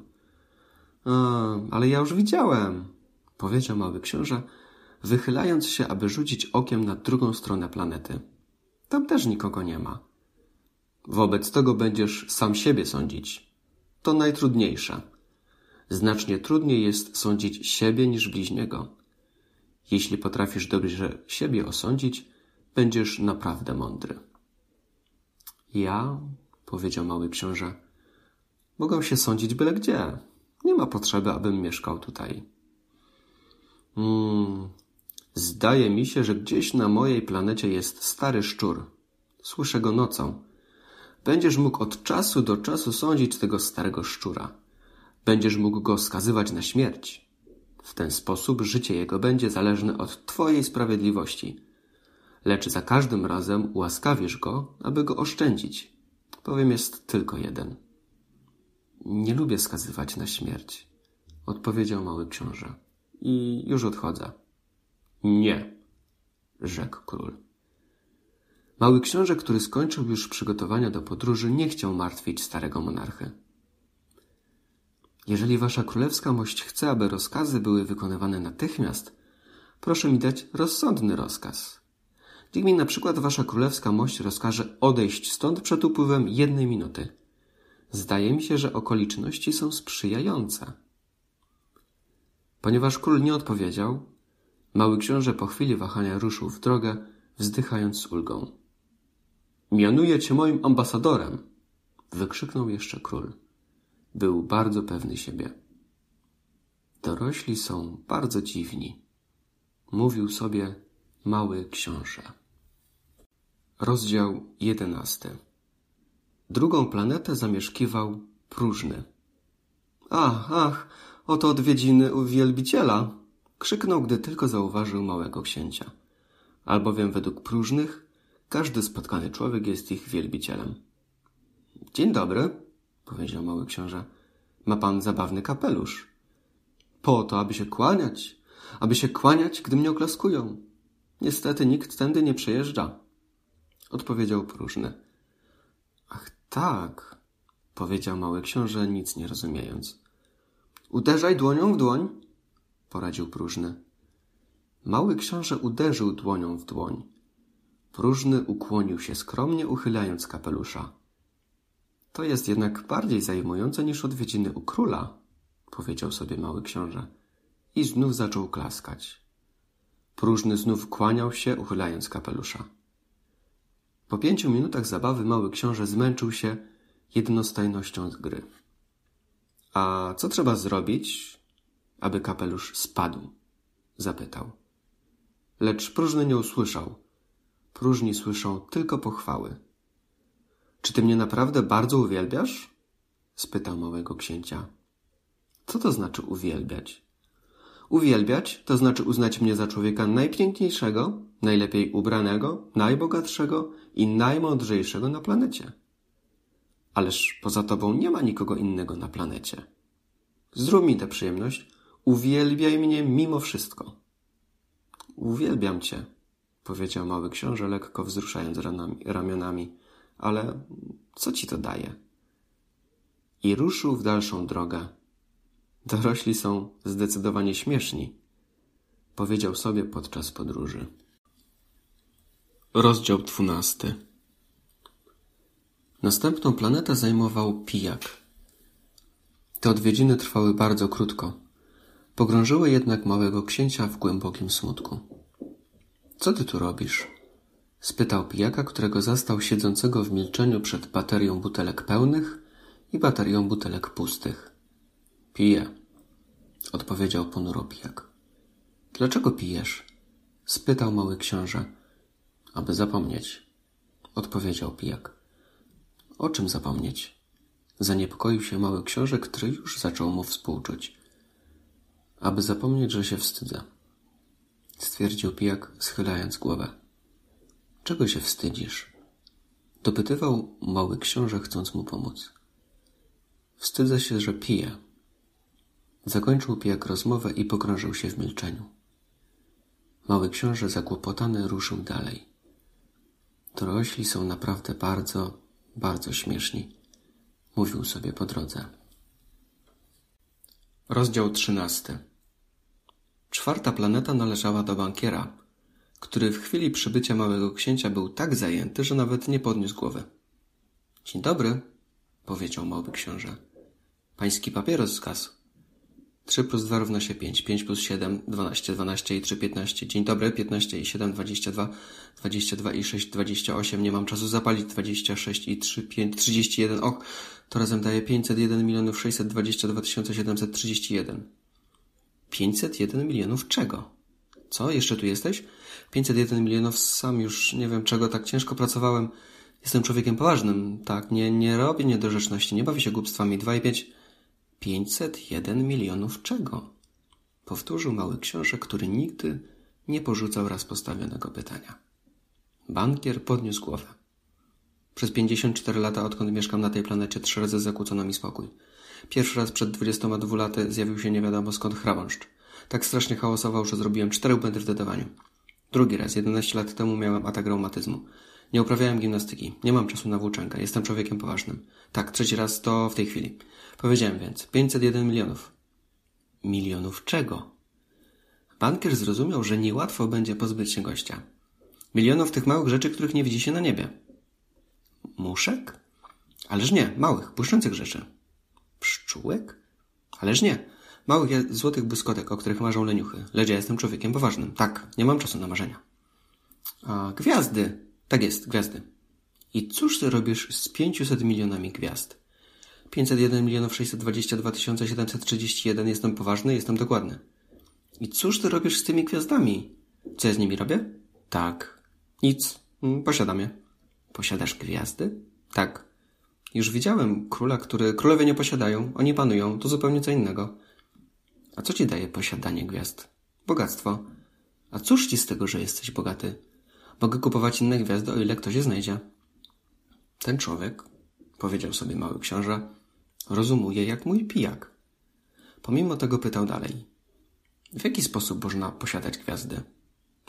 A, ale ja już widziałem, powiedział mały książę, wychylając się, aby rzucić okiem na drugą stronę planety. Tam też nikogo nie ma. Wobec tego będziesz sam siebie sądzić. To najtrudniejsze. Znacznie trudniej jest sądzić siebie niż bliźniego. Jeśli potrafisz dobrze siebie osądzić, będziesz naprawdę mądry. Ja, powiedział mały książę, mogę się sądzić byle gdzie. Nie ma potrzeby, abym mieszkał tutaj. Hmm, zdaje mi się, że gdzieś na mojej planecie jest stary szczur. Słyszę go nocą. Będziesz mógł od czasu do czasu sądzić tego starego szczura. Będziesz mógł go skazywać na śmierć. W ten sposób życie jego będzie zależne od Twojej sprawiedliwości. Lecz za każdym razem ułaskawisz go, aby go oszczędzić. Powiem jest tylko jeden. Nie lubię skazywać na śmierć, odpowiedział mały książę. I już odchodzę. Nie, rzekł król. Mały książę, który skończył już przygotowania do podróży, nie chciał martwić starego monarchy. Jeżeli wasza królewska mość chce, aby rozkazy były wykonywane natychmiast, proszę mi dać rozsądny rozkaz. Niech mi na przykład wasza królewska mość rozkaże odejść stąd przed upływem jednej minuty. Zdaje mi się, że okoliczności są sprzyjające. Ponieważ król nie odpowiedział, mały książę po chwili wahania ruszył w drogę, wzdychając z ulgą. Mianuję cię moim ambasadorem! wykrzyknął jeszcze król. Był bardzo pewny siebie. Dorośli są bardzo dziwni, mówił sobie mały książę. Rozdział jedenasty. Drugą planetę zamieszkiwał próżny. Ach, ach, oto odwiedziny u wielbiciela! krzyknął, gdy tylko zauważył małego księcia. Albowiem według próżnych każdy spotkany człowiek jest ich wielbicielem. Dzień dobry, powiedział mały książę. Ma pan zabawny kapelusz. Po to, aby się kłaniać, aby się kłaniać, gdy mnie oklaskują. Niestety nikt tędy nie przejeżdża, odpowiedział próżny. Ach tak, powiedział mały książę, nic nie rozumiejąc. Uderzaj dłonią w dłoń, poradził próżny. Mały książę uderzył dłonią w dłoń. Próżny ukłonił się skromnie, uchylając kapelusza. To jest jednak bardziej zajmujące niż odwiedziny u króla, powiedział sobie mały książę i znów zaczął klaskać. Próżny znów kłaniał się, uchylając kapelusza. Po pięciu minutach zabawy mały książę zmęczył się jednostajnością gry. A co trzeba zrobić, aby kapelusz spadł? zapytał. Lecz próżny nie usłyszał. Próżni słyszą tylko pochwały. Czy ty mnie naprawdę bardzo uwielbiasz? spytał małego księcia. Co to znaczy uwielbiać? Uwielbiać to znaczy uznać mnie za człowieka najpiękniejszego, najlepiej ubranego, najbogatszego i najmądrzejszego na planecie. Ależ poza tobą nie ma nikogo innego na planecie. Zrób mi tę przyjemność, uwielbiaj mnie mimo wszystko. Uwielbiam cię, powiedział mały książę, lekko wzruszając ramionami ale co ci to daje? I ruszył w dalszą drogę. Dorośli są zdecydowanie śmieszni, powiedział sobie podczas podróży. Rozdział dwunasty. Następną planetę zajmował pijak. Te odwiedziny trwały bardzo krótko. Pogrążyły jednak małego księcia w głębokim smutku. Co ty tu robisz? spytał pijaka, którego zastał siedzącego w milczeniu przed baterią butelek pełnych i baterią butelek pustych. Piję, odpowiedział ponuro pijak. Dlaczego pijesz? spytał mały książę. Aby zapomnieć, odpowiedział pijak. O czym zapomnieć? Zaniepokoił się mały książę, który już zaczął mu współczuć. Aby zapomnieć, że się wstydzę, stwierdził pijak, schylając głowę. Czego się wstydzisz? Dopytywał mały książę, chcąc mu pomóc. Wstydzę się, że piję. Zakończył pijak rozmowę i pogrążył się w milczeniu. Mały książę zakłopotany ruszył dalej. Dorośli są naprawdę bardzo, bardzo śmieszni, mówił sobie po drodze. Rozdział trzynasty. Czwarta planeta należała do bankiera, który w chwili przybycia małego księcia był tak zajęty, że nawet nie podniósł głowy. Dzień dobry, powiedział mały książę. Pański papieros zgasł. Trzy plus dwa równa się pięć. Pięć plus siedem, dwanaście. Dwanaście i trzy, piętnaście. Dzień dobry, piętnaście i siedem, dwadzieścia dwa. Dwadzieścia dwa i sześć, dwadzieścia osiem. Nie mam czasu zapalić. Dwadzieścia sześć i trzy, pięć, trzydzieści jeden. Och, to razem daje pięćset jeden milionów sześćset dwadzieścia dwa tysiące siedemset trzydzieści jeden. Pięćset jeden milionów czego? Co? Jeszcze tu jesteś? Pięćset jeden milionów, sam już nie wiem czego, tak ciężko pracowałem. Jestem człowiekiem poważnym, tak, nie, nie robię niedorzeczności, nie bawię się głupstwami. Dwa i pięć... Pięćset jeden milionów czego? Powtórzył mały książę, który nigdy nie porzucał raz postawionego pytania. Bankier podniósł głowę. Przez pięćdziesiąt cztery lata, odkąd mieszkam na tej planecie, trzy razy zakłócono mi spokój. Pierwszy raz przed dwudziestoma dwu laty zjawił się nie wiadomo skąd chrabąszcz. Tak strasznie hałasował, że zrobiłem cztery błędy w dodawaniu. Drugi raz, jedenaście lat temu miałem atak reumatyzmu. Nie uprawiałem gimnastyki. Nie mam czasu na włóczęgę. Jestem człowiekiem poważnym. Tak, trzeci raz to w tej chwili. Powiedziałem więc. 501 milionów. Milionów czego? Bankier zrozumiał, że niełatwo będzie pozbyć się gościa. Milionów tych małych rzeczy, których nie widzi się na niebie. Muszek? Ależ nie, małych, błyszczących rzeczy. Pszczółek? Ależ nie. Małych złotych błyskotek, o których marzą leniuchy. Lecz jestem człowiekiem poważnym. Tak, nie mam czasu na marzenia. A gwiazdy. Tak jest, gwiazdy. I cóż ty robisz z 500 milionami gwiazd? 501 milionów 622 731. Jestem poważny, jestem dokładny. I cóż ty robisz z tymi gwiazdami? Co ja z nimi robię? Tak. Nic. Mm, posiadam je. Posiadasz gwiazdy? Tak. Już widziałem króla, który królowie nie posiadają. Oni panują. To zupełnie co innego. A co ci daje posiadanie gwiazd? Bogactwo. A cóż ci z tego, że jesteś bogaty? Mogę kupować inne gwiazdy, o ile ktoś je znajdzie. Ten człowiek, powiedział sobie mały książę, rozumuje jak mój pijak. Pomimo tego pytał dalej. W jaki sposób można posiadać gwiazdy?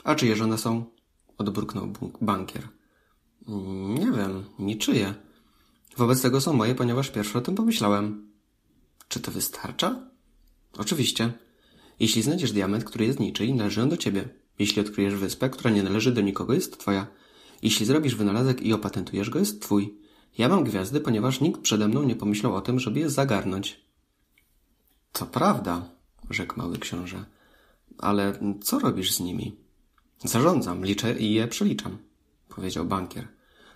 A czyjeż one są? Odburknął bankier. Nie wiem, niczyje. Wobec tego są moje, ponieważ pierwszy o tym pomyślałem. Czy to wystarcza? Oczywiście. Jeśli znajdziesz diament, który jest niczyj, należy on do ciebie. Jeśli odkryjesz wyspę, która nie należy do nikogo, jest twoja. Jeśli zrobisz wynalazek i opatentujesz go, jest twój. Ja mam gwiazdy, ponieważ nikt przede mną nie pomyślał o tym, żeby je zagarnąć. To prawda, rzekł mały książę. Ale co robisz z nimi? Zarządzam, liczę i je przeliczam, powiedział bankier.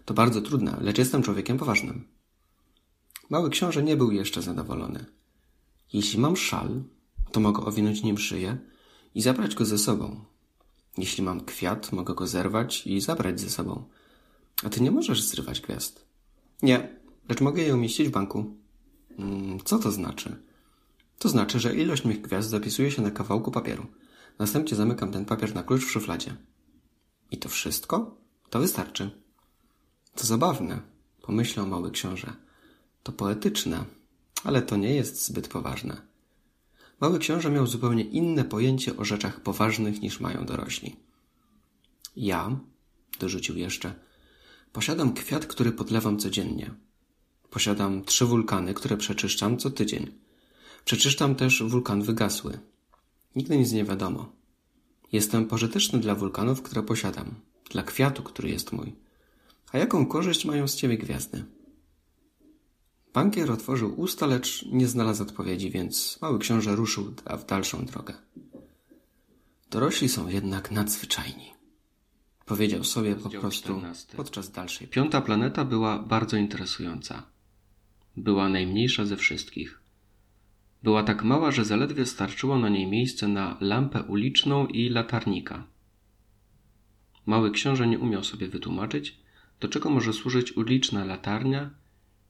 To bardzo trudne, lecz jestem człowiekiem poważnym. Mały książę nie był jeszcze zadowolony. Jeśli mam szal, to mogę owinąć nim szyję i zabrać go ze sobą. Jeśli mam kwiat, mogę go zerwać i zabrać ze sobą. A ty nie możesz zrywać gwiazd. Nie, lecz mogę je umieścić w banku. Mm, co to znaczy? To znaczy, że ilość mych gwiazd zapisuje się na kawałku papieru. Następnie zamykam ten papier na klucz w szufladzie. I to wszystko? To wystarczy. To zabawne, pomyślał mały książę. To poetyczne, ale to nie jest zbyt poważne. Mały książę miał zupełnie inne pojęcie o rzeczach poważnych niż mają dorośli. Ja, dorzucił jeszcze, posiadam kwiat, który podlewam codziennie. Posiadam trzy wulkany, które przeczyszczam co tydzień. Przeczyszczam też wulkan wygasły. Nigdy nic nie wiadomo. Jestem pożyteczny dla wulkanów, które posiadam, dla kwiatu, który jest mój. A jaką korzyść mają z ciebie gwiazdy? Bankier otworzył usta, lecz nie znalazł odpowiedzi, więc mały książę ruszył w dalszą drogę. Dorośli są jednak nadzwyczajni. Powiedział sobie po prostu 14. podczas dalszej. Piąta planeta była bardzo interesująca. Była najmniejsza ze wszystkich. Była tak mała, że zaledwie starczyło na niej miejsce na lampę uliczną i latarnika. Mały książę nie umiał sobie wytłumaczyć, do czego może służyć uliczna latarnia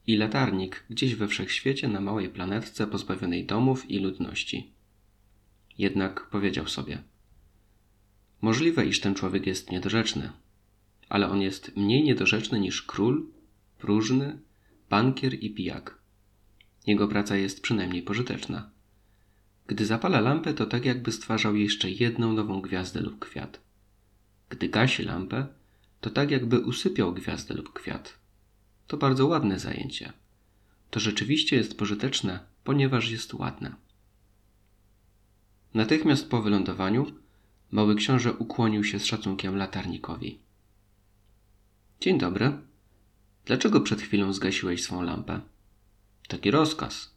i latarnik gdzieś we wszechświecie na małej planetce pozbawionej domów i ludności. Jednak powiedział sobie: Możliwe, iż ten człowiek jest niedorzeczny, ale on jest mniej niedorzeczny niż król, próżny, bankier i pijak. Jego praca jest przynajmniej pożyteczna. Gdy zapala lampę, to tak jakby stwarzał jeszcze jedną nową gwiazdę lub kwiat. Gdy gasi lampę, to tak jakby usypiał gwiazdę lub kwiat. To bardzo ładne zajęcie. To rzeczywiście jest pożyteczne, ponieważ jest ładne. Natychmiast po wylądowaniu mały książę ukłonił się z szacunkiem latarnikowi. Dzień dobry. Dlaczego przed chwilą zgasiłeś swą lampę? Taki rozkaz,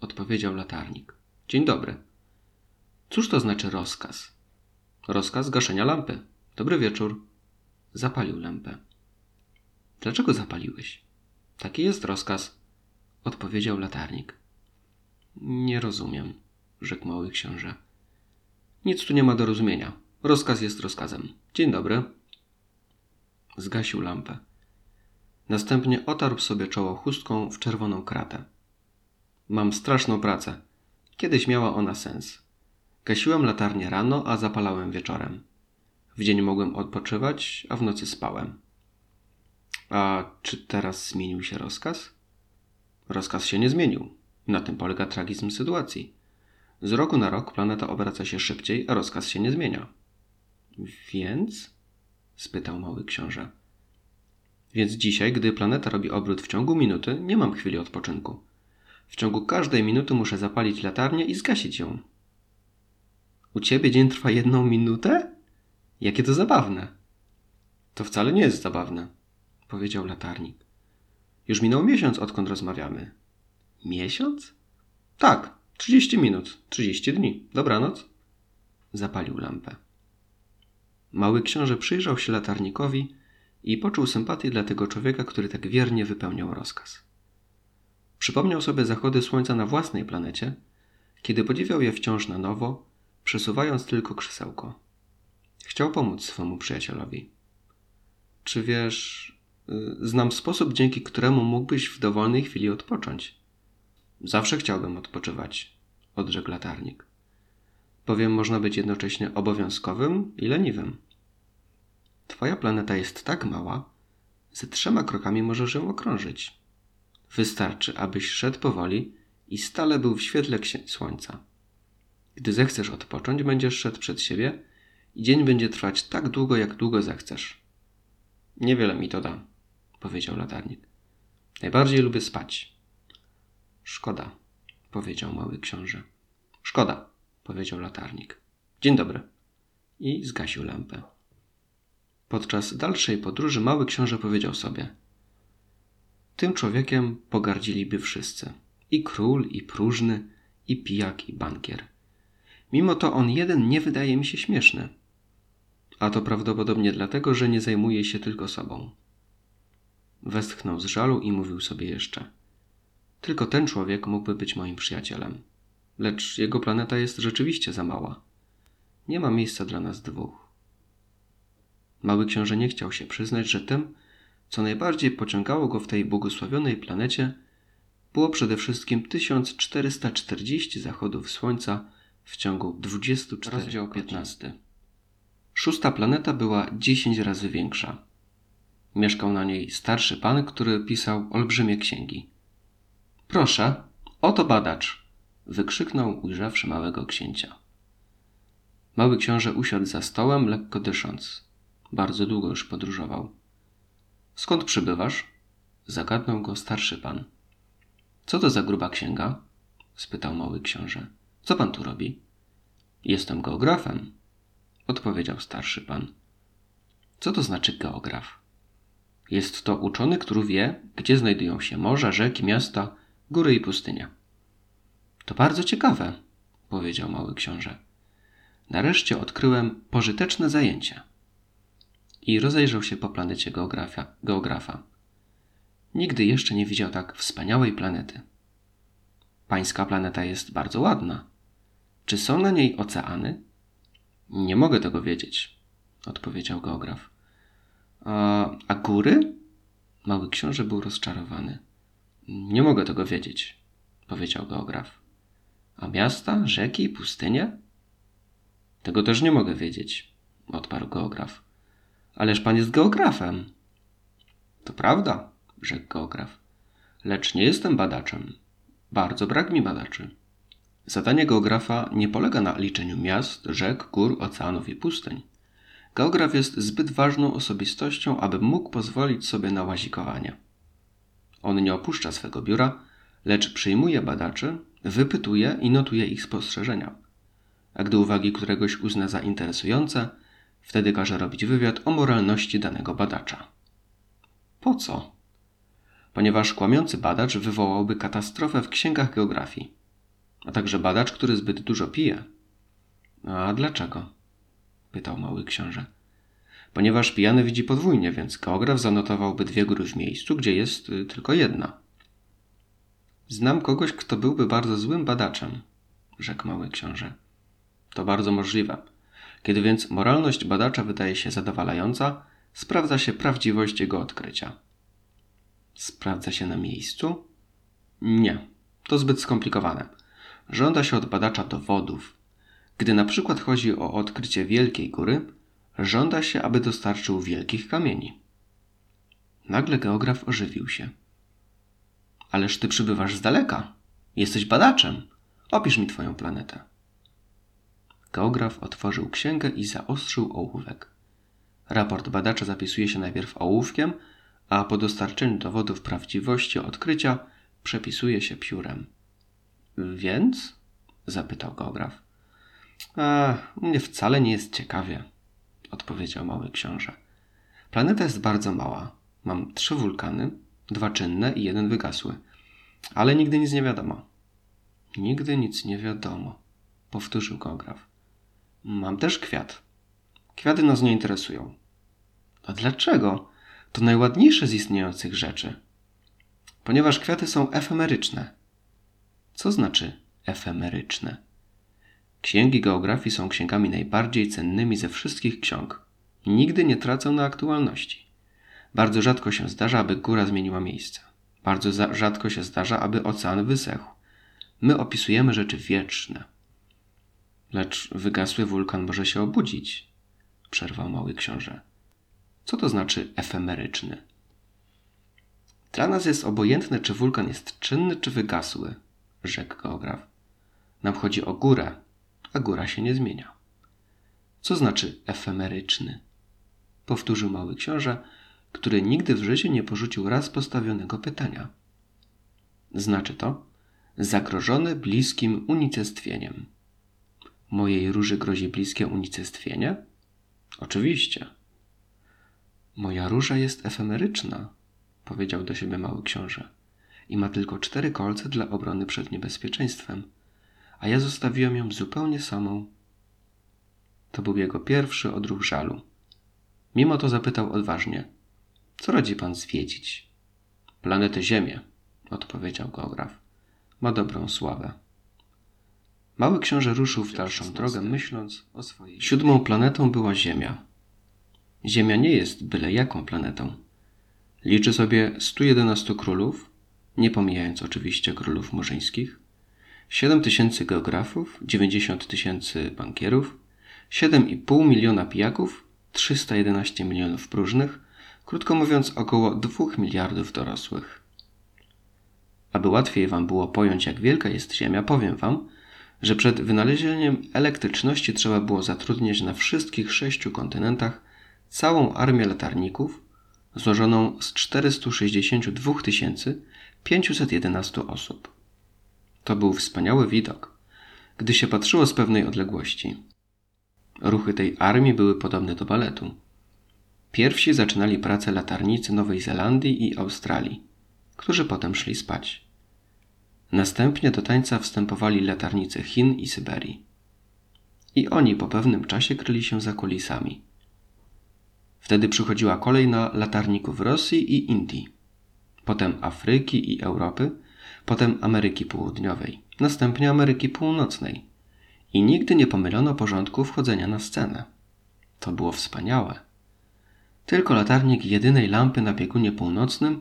odpowiedział latarnik. Dzień dobry. Cóż to znaczy rozkaz? Rozkaz gaszenia lampy. Dobry wieczór. Zapalił lampę. Dlaczego zapaliłeś? Taki jest rozkaz, odpowiedział latarnik. Nie rozumiem, rzekł mały książę. Nic tu nie ma do rozumienia. Rozkaz jest rozkazem. Dzień dobry. Zgasił lampę. Następnie otarł sobie czoło chustką w czerwoną kratę. Mam straszną pracę. Kiedyś miała ona sens. Gasiłem latarnię rano, a zapalałem wieczorem. W dzień mogłem odpoczywać, a w nocy spałem. A czy teraz zmienił się rozkaz? Rozkaz się nie zmienił. Na tym polega tragizm sytuacji. Z roku na rok planeta obraca się szybciej, a rozkaz się nie zmienia. Więc? spytał mały książę. Więc dzisiaj, gdy planeta robi obrót w ciągu minuty, nie mam chwili odpoczynku. W ciągu każdej minuty muszę zapalić latarnię i zgasić ją. U ciebie dzień trwa jedną minutę? Jakie to zabawne. To wcale nie jest zabawne, powiedział latarnik. Już minął miesiąc, odkąd rozmawiamy. Miesiąc? Tak, trzydzieści minut, trzydzieści dni. Dobranoc. Zapalił lampę. Mały książę przyjrzał się latarnikowi i poczuł sympatię dla tego człowieka, który tak wiernie wypełniał rozkaz. Przypomniał sobie zachody słońca na własnej planecie, kiedy podziwiał je wciąż na nowo, przesuwając tylko krzesełko. Chciał pomóc swemu przyjacielowi. Czy wiesz, znam sposób, dzięki któremu mógłbyś w dowolnej chwili odpocząć? Zawsze chciałbym odpoczywać, odrzekł latarnik. Bowiem można być jednocześnie obowiązkowym i leniwym. Twoja planeta jest tak mała, ze trzema krokami możesz ją okrążyć. Wystarczy, abyś szedł powoli i stale był w świetle słońca. Gdy zechcesz odpocząć, będziesz szedł przed siebie i dzień będzie trwać tak długo, jak długo zechcesz. Niewiele mi to da, powiedział latarnik. Najbardziej lubię spać. Szkoda, powiedział mały książę. Szkoda, powiedział latarnik. Dzień dobry. I zgasił lampę. Podczas dalszej podróży mały książę powiedział sobie: Tym człowiekiem pogardziliby wszyscy i król, i próżny, i pijak, i bankier. Mimo to on jeden nie wydaje mi się śmieszny. A to prawdopodobnie dlatego, że nie zajmuje się tylko sobą. Westchnął z żalu i mówił sobie jeszcze: Tylko ten człowiek mógłby być moim przyjacielem. Lecz jego planeta jest rzeczywiście za mała. Nie ma miejsca dla nas dwóch. Mały książę nie chciał się przyznać, że tym, co najbardziej pociągało go w tej błogosławionej planecie, było przede wszystkim 1440 zachodów słońca w ciągu 24 Rozdział 15. Szósta planeta była 10 razy większa. Mieszkał na niej starszy pan, który pisał olbrzymie księgi. Proszę, oto badacz, wykrzyknął, ujrzawszy małego księcia. Mały książę usiadł za stołem, lekko dysząc. Bardzo długo już podróżował. Skąd przybywasz? Zagadnął go starszy pan. Co to za gruba księga? spytał mały książę. Co pan tu robi? Jestem geografem, odpowiedział starszy pan. Co to znaczy geograf? Jest to uczony, który wie, gdzie znajdują się morza, rzeki, miasta, góry i pustynia. To bardzo ciekawe, powiedział mały książę. Nareszcie odkryłem pożyteczne zajęcia i rozejrzał się po planecie geografia, geografa. Nigdy jeszcze nie widział tak wspaniałej planety. Pańska planeta jest bardzo ładna. Czy są na niej oceany? Nie mogę tego wiedzieć, odpowiedział geograf. A, góry? Mały książę był rozczarowany. Nie mogę tego wiedzieć, powiedział geograf. A miasta, rzeki i pustynie? Tego też nie mogę wiedzieć, odparł geograf. Ależ pan jest geografem. To prawda, rzekł geograf. Lecz nie jestem badaczem. Bardzo brak mi badaczy. Zadanie geografa nie polega na liczeniu miast, rzek, gór, oceanów i pustyń. Geograf jest zbyt ważną osobistością, aby mógł pozwolić sobie na łazikowanie. On nie opuszcza swego biura, lecz przyjmuje badaczy, wypytuje i notuje ich spostrzeżenia. A gdy uwagi któregoś uzna za interesujące, wtedy każe robić wywiad o moralności danego badacza. Po co? Ponieważ kłamiący badacz wywołałby katastrofę w księgach geografii, a także badacz, który zbyt dużo pije. A dlaczego? Pytał mały książę. Ponieważ pijany widzi podwójnie, więc geograf zanotowałby dwie góry w miejscu, gdzie jest y, tylko jedna. Znam kogoś, kto byłby bardzo złym badaczem, rzekł mały książę. To bardzo możliwe. Kiedy więc moralność badacza wydaje się zadowalająca, sprawdza się prawdziwość jego odkrycia. Sprawdza się na miejscu? Nie, to zbyt skomplikowane. Żąda się od badacza dowodów. Gdy na przykład chodzi o odkrycie wielkiej góry, żąda się, aby dostarczył wielkich kamieni. Nagle geograf ożywił się. Ależ ty przybywasz z daleka. Jesteś badaczem. Opisz mi twoją planetę. Geograf otworzył księgę i zaostrzył ołówek. Raport badacza zapisuje się najpierw ołówkiem, a po dostarczeniu dowodów prawdziwości odkrycia przepisuje się piórem. Więc? zapytał geograf. A, mnie wcale nie jest ciekawie, odpowiedział mały książę. Planeta jest bardzo mała. Mam trzy wulkany, dwa czynne i jeden wygasły. Ale nigdy nic nie wiadomo. Nigdy nic nie wiadomo, powtórzył geograf. Mam też kwiat. Kwiaty nas nie interesują. A dlaczego? To najładniejsze z istniejących rzeczy. Ponieważ kwiaty są efemeryczne. Co znaczy efemeryczne? Księgi geografii są księgami najbardziej cennymi ze wszystkich ksiąg. Nigdy nie tracą na aktualności. Bardzo rzadko się zdarza, aby góra zmieniła miejsce. Bardzo rzadko się zdarza, aby ocean wysechł. My opisujemy rzeczy wieczne. Lecz wygasły wulkan może się obudzić, przerwał mały książę. Co to znaczy efemeryczny? Dla nas jest obojętne, czy wulkan jest czynny, czy wygasły, rzekł geograf. Nam chodzi o górę, a góra się nie zmienia. Co znaczy efemeryczny? Powtórzył mały książę, który nigdy w życiu nie porzucił raz postawionego pytania. Znaczy to zagrożony bliskim unicestwieniem. Mojej róży grozi bliskie unicestwienie? Oczywiście. Moja róża jest efemeryczna, powiedział do siebie mały książę, i ma tylko cztery kolce dla obrony przed niebezpieczeństwem, a ja zostawiłem ją zupełnie samą. To był jego pierwszy odruch żalu. Mimo to zapytał odważnie: Co radzi pan zwiedzić? Planetę Ziemię, odpowiedział geograf. Ma dobrą sławę. Mały książę ruszył w dalszą drogę, myśląc o swojej. Siódmą planetą była Ziemia. Ziemia nie jest byle jaką planetą. Liczy sobie 111 królów, nie pomijając oczywiście królów murzyńskich, 7 tysięcy geografów, 90 tysięcy bankierów, 7,5 miliona pijaków, 311 milionów próżnych, krótko mówiąc około 2 miliardów dorosłych. Aby łatwiej Wam było pojąć, jak wielka jest Ziemia, powiem Wam, że przed wynalezieniem elektryczności trzeba było zatrudniać na wszystkich sześciu kontynentach całą armię latarników złożoną z 462 511 osób. To był wspaniały widok, gdy się patrzyło z pewnej odległości. Ruchy tej armii były podobne do baletu. Pierwsi zaczynali pracę latarnicy Nowej Zelandii i Australii, którzy potem szli spać. Następnie do tańca wstępowali latarnicy Chin i Syberii. I oni po pewnym czasie kryli się za kulisami. Wtedy przychodziła kolej na latarników Rosji i Indii, potem Afryki i Europy, potem Ameryki Południowej, następnie Ameryki Północnej. I nigdy nie pomylono porządku wchodzenia na scenę. To było wspaniałe. Tylko latarnik jedynej lampy na biegunie północnym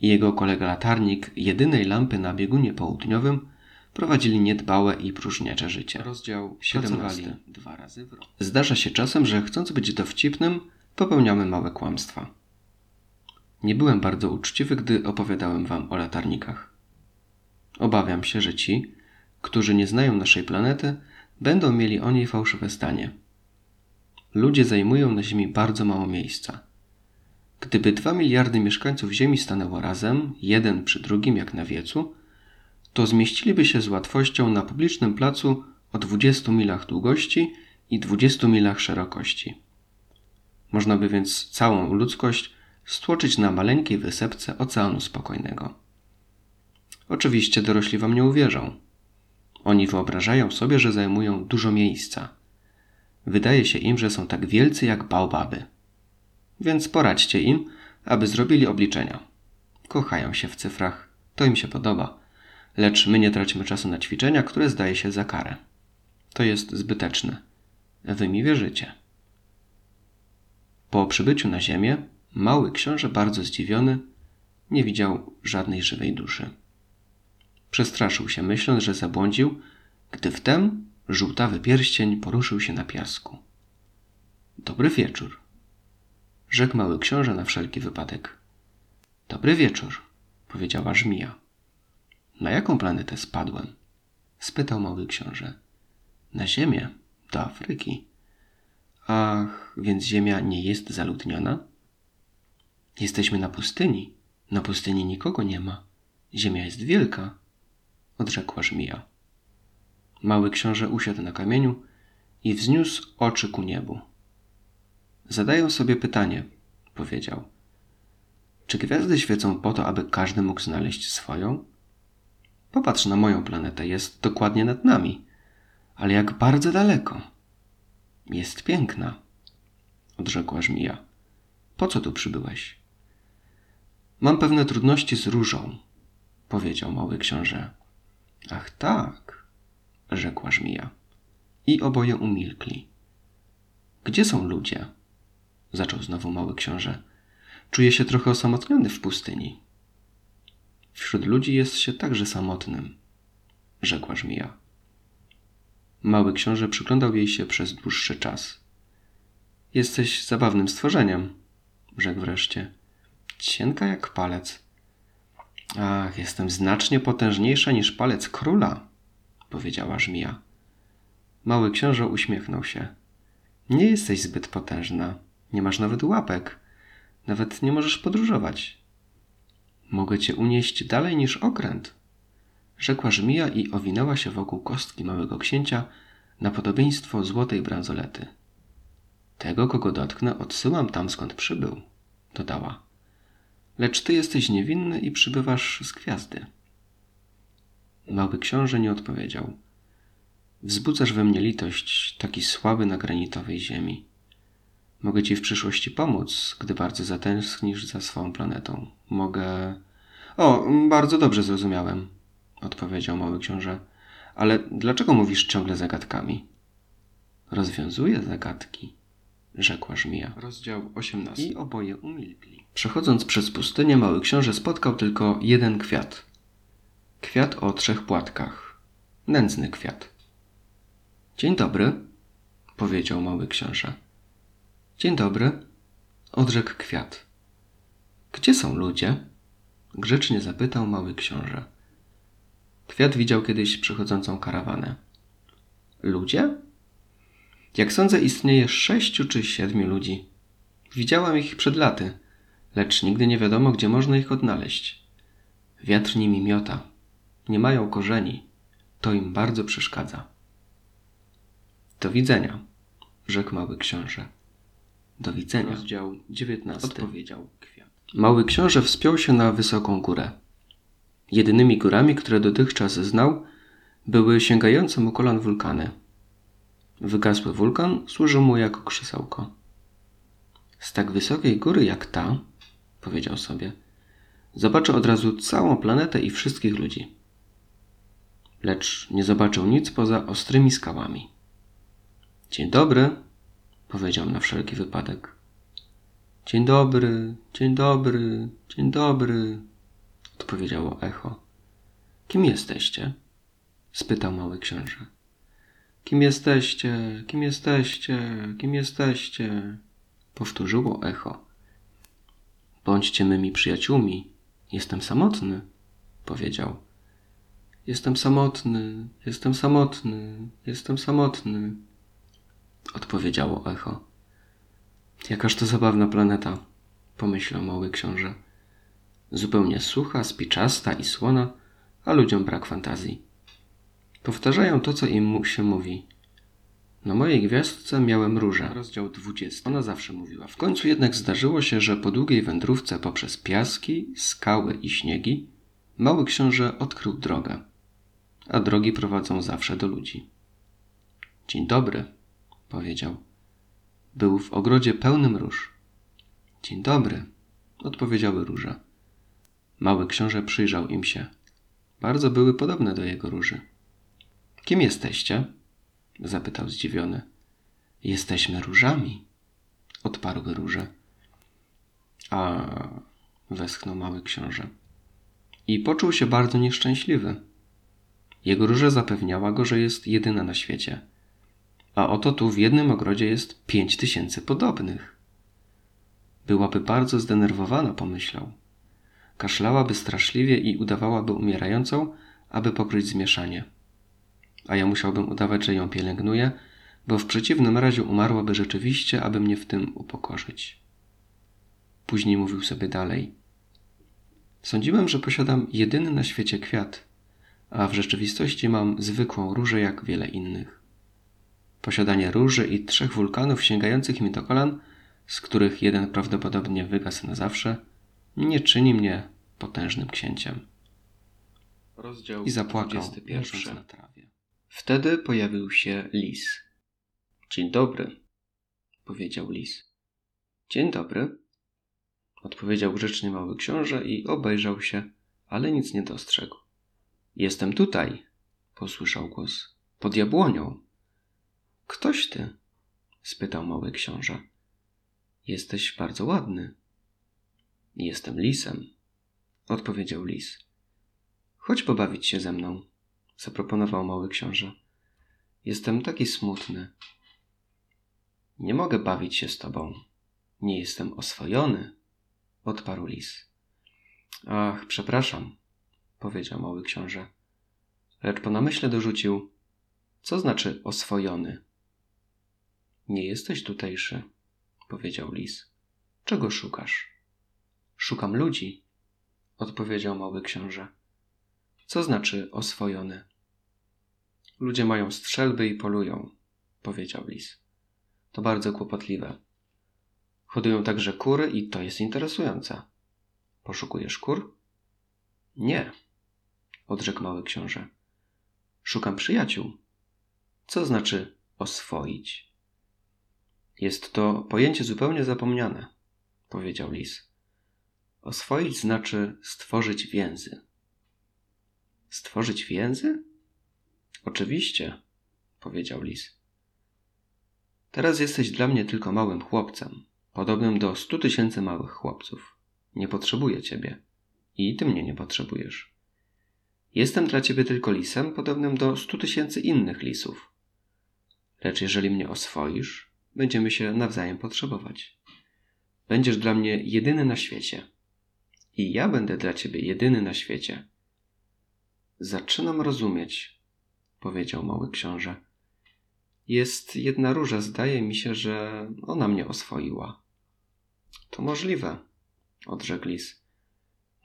i jego kolega latarnik jedynej lampy na biegunie południowym prowadzili niedbałe i próżniacze życie. Rozdział 17. Dwa razy w roku. Zdarza się czasem, że chcąc być dowcipnym, popełniamy małe kłamstwa. Nie byłem bardzo uczciwy, gdy opowiadałem wam o latarnikach. Obawiam się, że ci, którzy nie znają naszej planety, będą mieli o niej fałszywe zdanie. Ludzie zajmują na Ziemi bardzo mało miejsca. Gdyby dwa miliardy mieszkańców Ziemi stanęło razem, jeden przy drugim jak na wiecu, to zmieściliby się z łatwością na publicznym placu o 20 milach długości i 20 milach szerokości. Można by więc całą ludzkość stłoczyć na maleńkiej wysepce Oceanu Spokojnego. Oczywiście dorośli wam nie uwierzą. Oni wyobrażają sobie, że zajmują dużo miejsca. Wydaje się im, że są tak wielcy jak baobaby. Więc poradźcie im, aby zrobili obliczenia. Kochają się w cyfrach, to im się podoba, lecz my nie tracimy czasu na ćwiczenia, które zdaje się za karę. To jest zbyteczne. Wy mi wierzycie. Po przybyciu na ziemię, mały książę, bardzo zdziwiony, nie widział żadnej żywej duszy. Przestraszył się, myśląc, że zabłądził, gdy wtem żółtawy pierścień poruszył się na piasku. Dobry wieczór, rzekł mały książę na wszelki wypadek. Dobry wieczór, powiedziała żmija. Na jaką planetę spadłem? spytał mały książę. Na Ziemię, do Afryki. Ach, więc Ziemia nie jest zaludniona? Jesteśmy na pustyni. Na pustyni nikogo nie ma. Ziemia jest wielka, odrzekła żmija. Mały książę usiadł na kamieniu i wzniósł oczy ku niebu. Zadaję sobie pytanie, powiedział. Czy gwiazdy świecą po to, aby każdy mógł znaleźć swoją? Popatrz na moją planetę, jest dokładnie nad nami, ale jak bardzo daleko. Jest piękna, odrzekła żmija. Po co tu przybyłeś? Mam pewne trudności z różą, powiedział mały książę. Ach tak, rzekła żmija. I oboje umilkli. Gdzie są ludzie? zaczął znowu mały książę. Czuję się trochę osamotniony w pustyni. Wśród ludzi jest się także samotnym, rzekła żmija. Mały książę przyglądał jej się przez dłuższy czas. Jesteś zabawnym stworzeniem, rzekł wreszcie. Cienka jak palec. Ach, jestem znacznie potężniejsza niż palec króla, powiedziała żmija. Mały książę uśmiechnął się. Nie jesteś zbyt potężna. Nie masz nawet łapek. Nawet nie możesz podróżować. Mogę cię unieść dalej niż okręt, rzekła żmija i owinęła się wokół kostki małego księcia na podobieństwo złotej bransolety. Tego, kogo dotknę, odsyłam tam, skąd przybył, dodała. Lecz ty jesteś niewinny i przybywasz z gwiazdy. Mały książę nie odpowiedział. Wzbudzasz we mnie litość, taki słaby na granitowej ziemi. Mogę ci w przyszłości pomóc, gdy bardzo zatęsknisz za swoją planetą. Mogę. O, bardzo dobrze zrozumiałem, odpowiedział mały książę. Ale dlaczego mówisz ciągle zagadkami? Rozwiązuję zagadki, rzekła żmija. Rozdział 18. I oboje umilkli. Przechodząc przez pustynię, mały książę spotkał tylko jeden kwiat. Kwiat o trzech płatkach. Nędzny kwiat. Dzień dobry, powiedział mały książę. Dzień dobry, odrzekł kwiat. Gdzie są ludzie? grzecznie zapytał mały książę. Kwiat widział kiedyś przychodzącą karawanę. Ludzie? Jak sądzę, istnieje sześciu czy siedmiu ludzi. Widziałam ich przed laty, lecz nigdy nie wiadomo, gdzie można ich odnaleźć. Wiatr nimi miota. Nie mają korzeni. To im bardzo przeszkadza. Do widzenia, rzekł mały książę. Do widzenia. Rozdział 19. Odpowiedział kwiat. Mały książę wspiął się na wysoką górę. Jedynymi górami, które dotychczas znał, były sięgające mu kolan wulkany. Wygasły wulkan służył mu jako krzesełko. Z tak wysokiej góry jak ta, powiedział sobie, zobaczę od razu całą planetę i wszystkich ludzi. Lecz nie zobaczył nic poza ostrymi skałami. Dzień dobry, powiedział na wszelki wypadek. Dzień dobry, dzień dobry, dzień dobry, odpowiedziało echo. Kim jesteście? spytał mały książę. Kim jesteście, kim jesteście, kim jesteście? Powtórzyło echo. Bądźcie mymi przyjaciółmi. Jestem samotny, powiedział. Jestem samotny, jestem samotny, jestem samotny, odpowiedziało echo. Jakaż to zabawna planeta, pomyślał mały książę. Zupełnie sucha, spiczasta i słona, a ludziom brak fantazji. Powtarzają to, co im się mówi. Na mojej gwiazdce miałem różę. Rozdział 20. Ona zawsze mówiła. W końcu jednak zdarzyło się, że po długiej wędrówce poprzez piaski, skały i śniegi, mały książę odkrył drogę. A drogi prowadzą zawsze do ludzi. Dzień dobry, powiedział. Był w ogrodzie pełnym róż. Dzień dobry, odpowiedziały róże. Mały książę przyjrzał im się. Bardzo były podobne do jego róży. Kim jesteście? Zapytał zdziwiony. Jesteśmy różami, odparły róże. A, westchnął mały książę. I poczuł się bardzo nieszczęśliwy. Jego róża zapewniała go, że jest jedyna na świecie. A oto tu w jednym ogrodzie jest pięć tysięcy podobnych. Byłaby bardzo zdenerwowana, pomyślał. Kaszlałaby straszliwie i udawałaby umierającą, aby pokryć zmieszanie a ja musiałbym udawać, że ją pielęgnuję, bo w przeciwnym razie umarłaby rzeczywiście, aby mnie w tym upokorzyć. Później mówił sobie dalej. Sądziłem, że posiadam jedyny na świecie kwiat, a w rzeczywistości mam zwykłą różę jak wiele innych. Posiadanie róży i trzech wulkanów sięgających mi do kolan, z których jeden prawdopodobnie wygasł na zawsze, nie czyni mnie potężnym księciem. Rozdział I zapłakał, na trawie. Wtedy pojawił się lis. Dzień dobry, powiedział lis. Dzień dobry, odpowiedział grzecznie mały książę i obejrzał się, ale nic nie dostrzegł. Jestem tutaj, posłyszał głos. Pod jabłonią. Ktoś ty? spytał mały książę. Jesteś bardzo ładny. Jestem lisem, odpowiedział lis. Chodź pobawić się ze mną zaproponował mały książę. Jestem taki smutny. Nie mogę bawić się z tobą. Nie jestem oswojony, odparł lis. Ach, przepraszam, powiedział mały książę. Lecz po namyśle dorzucił: Co znaczy oswojony? Nie jesteś tutejszy, powiedział lis. Czego szukasz? Szukam ludzi, odpowiedział mały książę. Co znaczy oswojony? Ludzie mają strzelby i polują, powiedział lis. To bardzo kłopotliwe. Hodują także kury i to jest interesujące. Poszukujesz kur? Nie, odrzekł mały książę. Szukam przyjaciół. Co znaczy oswoić? Jest to pojęcie zupełnie zapomniane, powiedział lis. Oswoić znaczy stworzyć więzy. Stworzyć więzy? Oczywiście, powiedział lis. Teraz jesteś dla mnie tylko małym chłopcem, podobnym do stu tysięcy małych chłopców. Nie potrzebuję ciebie. I ty mnie nie potrzebujesz. Jestem dla ciebie tylko lisem, podobnym do stu tysięcy innych lisów. Lecz jeżeli mnie oswoisz, będziemy się nawzajem potrzebować. Będziesz dla mnie jedyny na świecie. I ja będę dla ciebie jedyny na świecie. Zaczynam rozumieć, powiedział mały książę. Jest jedna róża, zdaje mi się, że ona mnie oswoiła. To możliwe, odrzekł lis.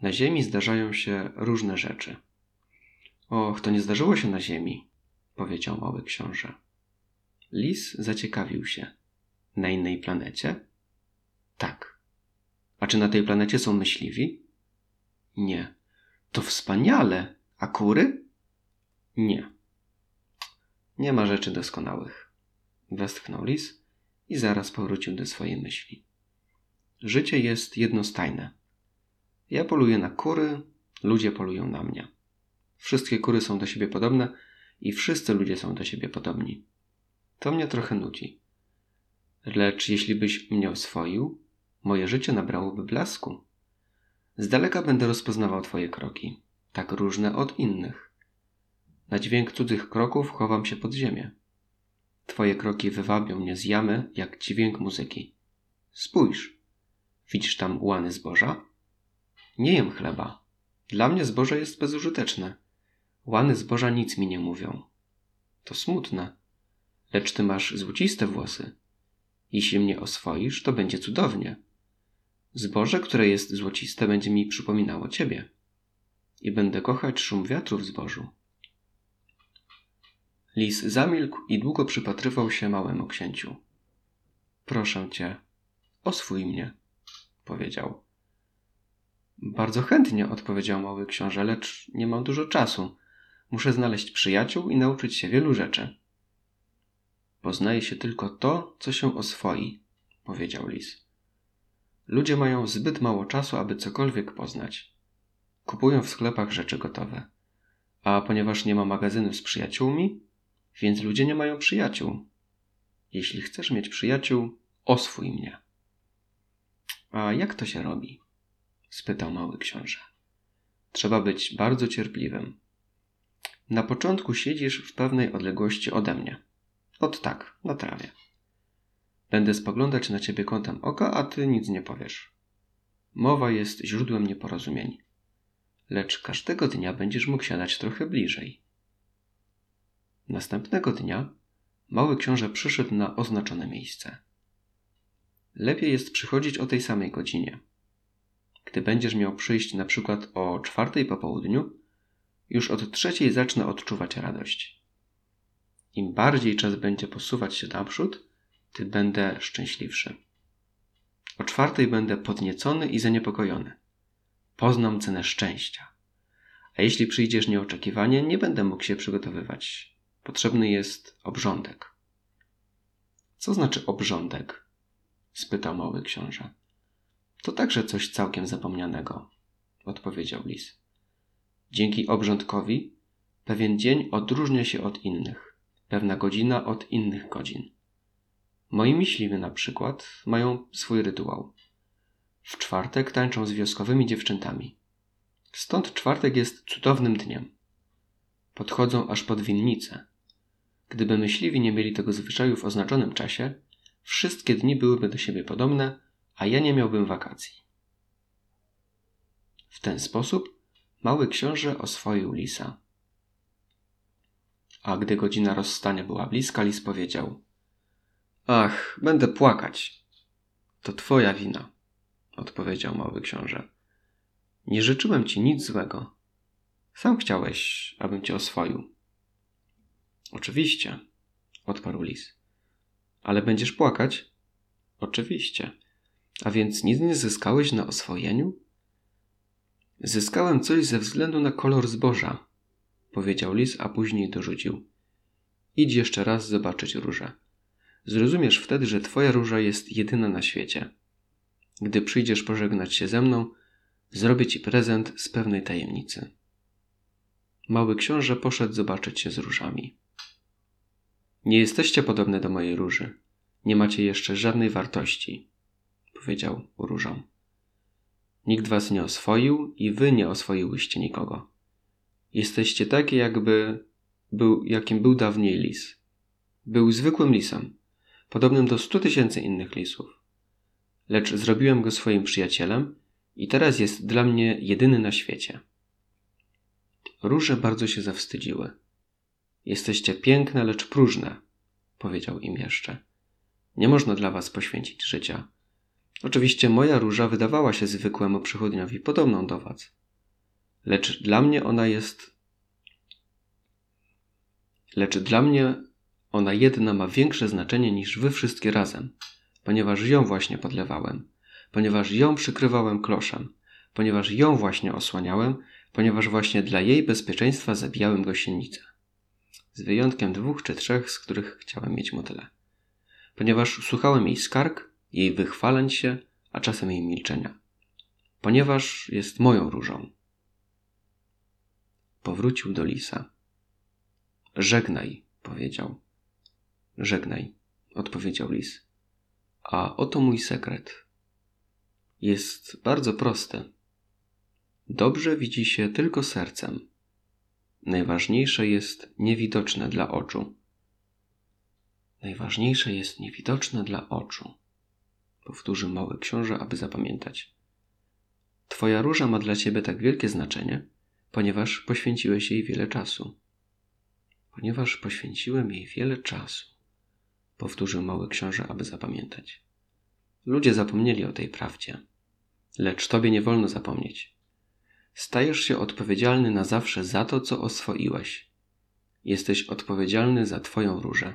Na ziemi zdarzają się różne rzeczy. Och, to nie zdarzyło się na ziemi, powiedział mały książę. Lis zaciekawił się. Na innej planecie? Tak. A czy na tej planecie są myśliwi? Nie. To wspaniale, a kury? Nie. Nie ma rzeczy doskonałych. Westchnął lis i zaraz powrócił do swojej myśli. Życie jest jednostajne. Ja poluję na kury, ludzie polują na mnie. Wszystkie kury są do siebie podobne i wszyscy ludzie są do siebie podobni. To mnie trochę nudzi. Lecz jeśli byś mnie oswoił, moje życie nabrałoby blasku. Z daleka będę rozpoznawał twoje kroki tak różne od innych. Na dźwięk cudzych kroków chowam się pod ziemię. Twoje kroki wywabią mnie z jamy jak dźwięk muzyki. Spójrz. Widzisz tam łany zboża? Nie jem chleba. Dla mnie zboże jest bezużyteczne. Łany zboża nic mi nie mówią. To smutne. Lecz ty masz złociste włosy. Jeśli mnie oswoisz, to będzie cudownie. Zboże, które jest złociste, będzie mi przypominało ciebie. I będę kochać szum wiatru w zbożu. Lis zamilkł i długo przypatrywał się małemu księciu. Proszę cię, oswój mnie, powiedział. Bardzo chętnie, odpowiedział mały książę, lecz nie mam dużo czasu. Muszę znaleźć przyjaciół i nauczyć się wielu rzeczy. Poznaje się tylko to, co się oswoi, powiedział lis. Ludzie mają zbyt mało czasu, aby cokolwiek poznać. Kupują w sklepach rzeczy gotowe. A ponieważ nie ma magazynu z przyjaciółmi, więc ludzie nie mają przyjaciół. Jeśli chcesz mieć przyjaciół, oswój mnie. A jak to się robi? spytał mały książę. Trzeba być bardzo cierpliwym. Na początku siedzisz w pewnej odległości ode mnie. Ot tak, na trawie. Będę spoglądać na ciebie kątem oka, a ty nic nie powiesz. Mowa jest źródłem nieporozumień. Lecz każdego dnia będziesz mógł siadać trochę bliżej. Następnego dnia mały książę przyszedł na oznaczone miejsce. Lepiej jest przychodzić o tej samej godzinie. Gdy będziesz miał przyjść na przykład o czwartej po południu, już od trzeciej zacznę odczuwać radość. Im bardziej czas będzie posuwać się naprzód, tym będę szczęśliwszy. O czwartej będę podniecony i zaniepokojony. Poznam cenę szczęścia. A jeśli przyjdziesz nieoczekiwanie, nie będę mógł się przygotowywać. Potrzebny jest obrządek. Co znaczy obrządek? spytał mały książę. To także coś całkiem zapomnianego, odpowiedział lis. Dzięki obrządkowi pewien dzień odróżnia się od innych, pewna godzina od innych godzin. Moi myśliwy na przykład mają swój rytuał. W czwartek tańczą z wioskowymi dziewczętami. Stąd czwartek jest cudownym dniem. Podchodzą aż pod winnicę. Gdyby myśliwi nie mieli tego zwyczaju w oznaczonym czasie, wszystkie dni byłyby do siebie podobne, a ja nie miałbym wakacji. W ten sposób mały książę oswoił lisa. A gdy godzina rozstania była bliska, lis powiedział: Ach, będę płakać. To twoja wina, odpowiedział mały książę. Nie życzyłem ci nic złego. Sam chciałeś, abym cię oswoił. Oczywiście, odparł lis. Ale będziesz płakać? Oczywiście. A więc nic nie zyskałeś na oswojeniu? Zyskałem coś ze względu na kolor zboża, powiedział lis, a później dorzucił. Idź jeszcze raz zobaczyć różę. Zrozumiesz wtedy, że twoja róża jest jedyna na świecie. Gdy przyjdziesz pożegnać się ze mną, zrobię ci prezent z pewnej tajemnicy. Mały książę poszedł zobaczyć się z różami. Nie jesteście podobne do mojej róży. Nie macie jeszcze żadnej wartości, powiedział różom. Nikt was nie oswoił i wy nie oswoiłyście nikogo. Jesteście takie, jakby był, jakim był dawniej lis. Był zwykłym lisem, podobnym do stu tysięcy innych lisów. Lecz zrobiłem go swoim przyjacielem i teraz jest dla mnie jedyny na świecie. Róże bardzo się zawstydziły. Jesteście piękne, lecz próżne, powiedział im jeszcze. Nie można dla was poświęcić życia. Oczywiście moja róża wydawała się zwykłemu przychodniowi podobną do was. Lecz dla mnie ona jest. Lecz dla mnie ona jedna ma większe znaczenie niż wy wszystkie razem, ponieważ ją właśnie podlewałem, ponieważ ją przykrywałem kloszem, ponieważ ją właśnie osłaniałem, ponieważ właśnie dla jej bezpieczeństwa zabijałem gosienicę. Z wyjątkiem dwóch czy trzech, z których chciałem mieć motyle. Ponieważ słuchałem jej skarg, jej wychwaleń się, a czasem jej milczenia. Ponieważ jest moją różą. Powrócił do lisa. Żegnaj, powiedział. Żegnaj, odpowiedział lis. A oto mój sekret. Jest bardzo prosty. Dobrze widzi się tylko sercem. Najważniejsze jest niewidoczne dla oczu. Najważniejsze jest niewidoczne dla oczu. powtórzył mały książę, aby zapamiętać. Twoja róża ma dla ciebie tak wielkie znaczenie, ponieważ poświęciłeś jej wiele czasu. Ponieważ poświęciłem jej wiele czasu, powtórzył mały książę, aby zapamiętać. Ludzie zapomnieli o tej prawdzie, lecz tobie nie wolno zapomnieć. Stajesz się odpowiedzialny na zawsze za to, co oswoiłeś. Jesteś odpowiedzialny za twoją różę.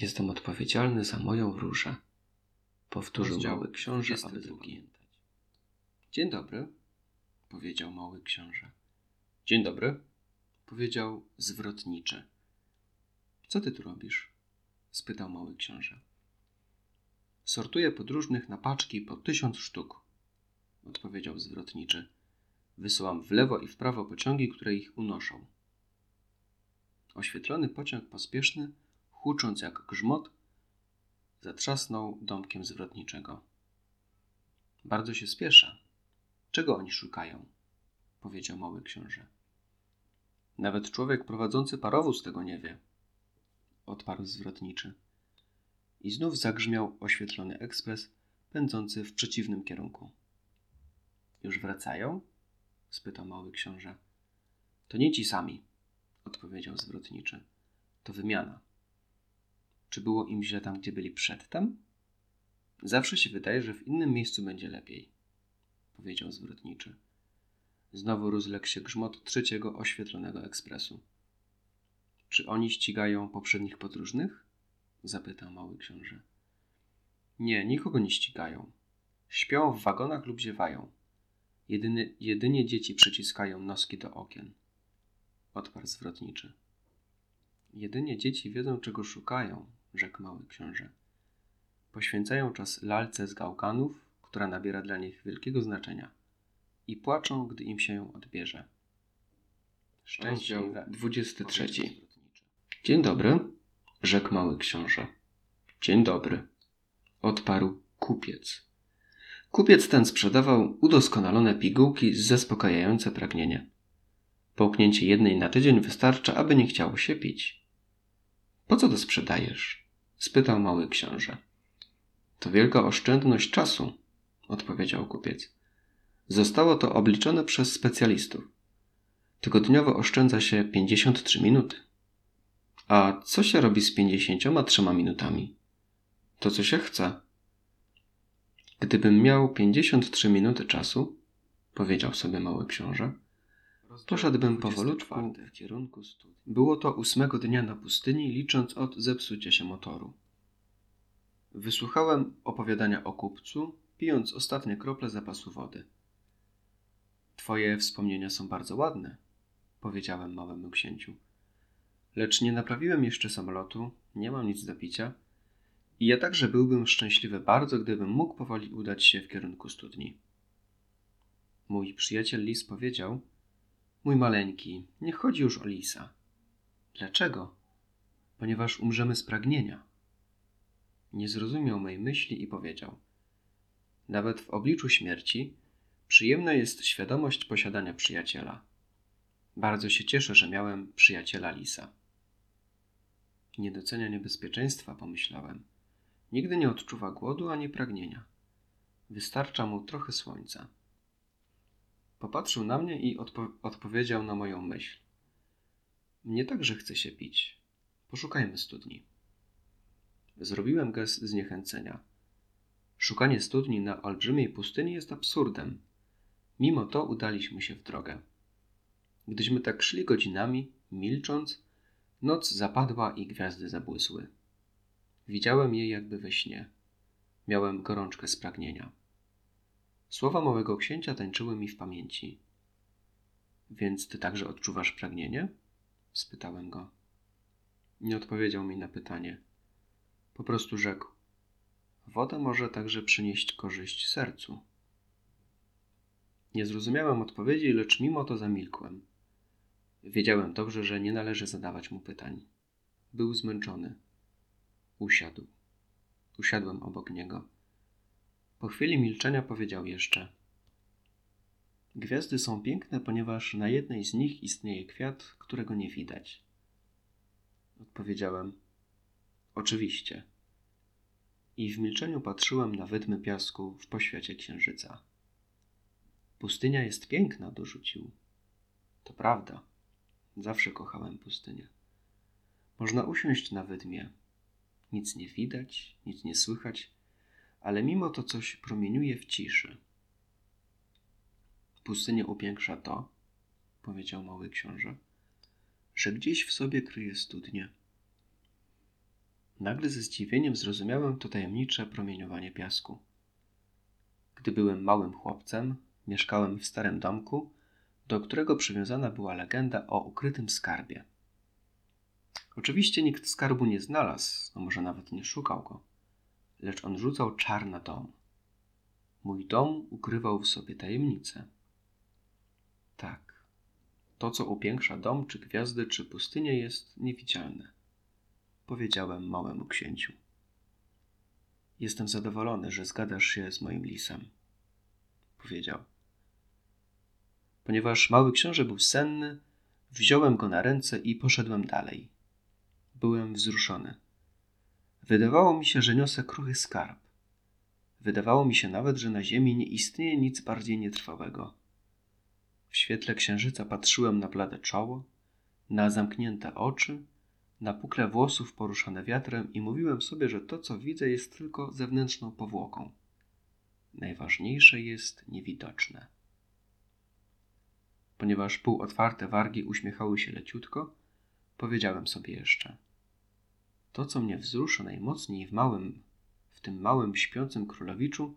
Jestem odpowiedzialny za moją różę, powtórzył Rozdział mały książę, aby 22. zapamiętać. Dzień dobry, powiedział mały książę. Dzień dobry, powiedział zwrotniczy. Co ty tu robisz? spytał mały książę. Sortuję podróżnych na paczki po tysiąc sztuk, odpowiedział zwrotniczy. Wysyłam w lewo i w prawo pociągi, które ich unoszą. Oświetlony pociąg pospieszny, hucząc jak grzmot, zatrzasnął domkiem zwrotniczego. Bardzo się spieszę. Czego oni szukają? powiedział mały książę. Nawet człowiek prowadzący parowóz tego nie wie, odparł zwrotniczy. I znów zagrzmiał oświetlony ekspres pędzący w przeciwnym kierunku. Już wracają? spytał mały książę. To nie ci sami, odpowiedział zwrotniczy. To wymiana. Czy było im źle tam, gdzie byli przedtem? Zawsze się wydaje, że w innym miejscu będzie lepiej, powiedział zwrotniczy. Znowu rozległ się grzmot trzeciego oświetlonego ekspresu. Czy oni ścigają poprzednich podróżnych? zapytał mały książę. Nie, nikogo nie ścigają. Śpią w wagonach lub ziewają. Jedyny, jedynie dzieci przyciskają noski do okien. Odparł zwrotniczy. Jedynie dzieci wiedzą, czego szukają, rzekł mały książę. Poświęcają czas lalce z gałkanów, która nabiera dla nich wielkiego znaczenia, i płaczą, gdy im się ją odbierze. Rozdział 23. Dzień dobry, rzekł mały książę. Dzień dobry, odparł kupiec. Kupiec ten sprzedawał udoskonalone pigułki zaspokajające pragnienie. Połknięcie jednej na tydzień wystarcza, aby nie chciało się pić. Po co to sprzedajesz? spytał mały książę. To wielka oszczędność czasu, odpowiedział kupiec. Zostało to obliczone przez specjalistów. Tygodniowo oszczędza się 53 minuty. A co się robi z 53 minutami? To co się chce. Gdybym miał 53 minuty czasu, powiedział sobie mały książę, poszedłbym powolutku w kierunku studni. Było to ósmego dnia na pustyni, licząc od zepsucia się motoru. Wysłuchałem opowiadania o kupcu, pijąc ostatnie krople zapasu wody. Twoje wspomnienia są bardzo ładne, powiedziałem małemu księciu. Lecz nie naprawiłem jeszcze samolotu, nie mam nic do picia i ja także byłbym szczęśliwy bardzo, gdybym mógł powoli udać się w kierunku studni. Mój przyjaciel lis powiedział: Mój maleńki, nie chodzi już o lisa. Dlaczego? Ponieważ umrzemy z pragnienia. Nie zrozumiał mej myśli i powiedział: Nawet w obliczu śmierci przyjemna jest świadomość posiadania przyjaciela. Bardzo się cieszę, że miałem przyjaciela lisa. Nie docenia niebezpieczeństwa, pomyślałem. Nigdy nie odczuwa głodu ani pragnienia. Wystarcza mu trochę słońca. Popatrzył na mnie i odpo- odpowiedział na moją myśl. Mnie także chce się pić. Poszukajmy studni. Zrobiłem gest zniechęcenia. Szukanie studni na olbrzymiej pustyni jest absurdem. Mimo to udaliśmy się w drogę. Gdyśmy tak szli godzinami, milcząc, noc zapadła i gwiazdy zabłysły. Widziałem je jakby we śnie. Miałem gorączkę z pragnienia. Słowa małego księcia tańczyły mi w pamięci. Więc ty także odczuwasz pragnienie? spytałem go. Nie odpowiedział mi na pytanie. Po prostu rzekł: Woda może także przynieść korzyść sercu. Nie zrozumiałem odpowiedzi, lecz mimo to zamilkłem. Wiedziałem dobrze, że nie należy zadawać mu pytań. Był zmęczony. Usiadł. Usiadłem obok niego. Po chwili milczenia powiedział jeszcze: Gwiazdy są piękne, ponieważ na jednej z nich istnieje kwiat, którego nie widać. Odpowiedziałem: Oczywiście. i w milczeniu patrzyłem na wydmy piasku w poświacie księżyca. Pustynia jest piękna, dorzucił. To prawda. Zawsze kochałem pustynię. Można usiąść na wydmie. Nic nie widać, nic nie słychać, ale mimo to coś promieniuje w ciszy. Pustynię upiększa to, powiedział mały książę, że gdzieś w sobie kryje studnie. Nagle ze zdziwieniem zrozumiałem to tajemnicze promieniowanie piasku. Gdy byłem małym chłopcem, mieszkałem w starym domku, do którego przywiązana była legenda o ukrytym skarbie. Oczywiście nikt skarbu nie znalazł, a może nawet nie szukał go, lecz on rzucał czar na dom. Mój dom ukrywał w sobie tajemnicę. Tak, to co upiększa dom, czy gwiazdy, czy pustynię, jest niewidzialne, powiedziałem małemu księciu. Jestem zadowolony, że zgadasz się z moim lisem, powiedział. Ponieważ mały książę był senny, wziąłem go na ręce i poszedłem dalej. Byłem wzruszony. Wydawało mi się, że niosę kruchy skarb. Wydawało mi się nawet, że na ziemi nie istnieje nic bardziej nietrwałego. W świetle księżyca patrzyłem na blade czoło, na zamknięte oczy, na pukle włosów poruszane wiatrem i mówiłem sobie, że to, co widzę, jest tylko zewnętrzną powłoką. Najważniejsze jest niewidoczne. Ponieważ półotwarte wargi uśmiechały się leciutko, powiedziałem sobie jeszcze: To, co mnie wzrusza najmocniej w małym, w tym małym śpiącym królowiczu,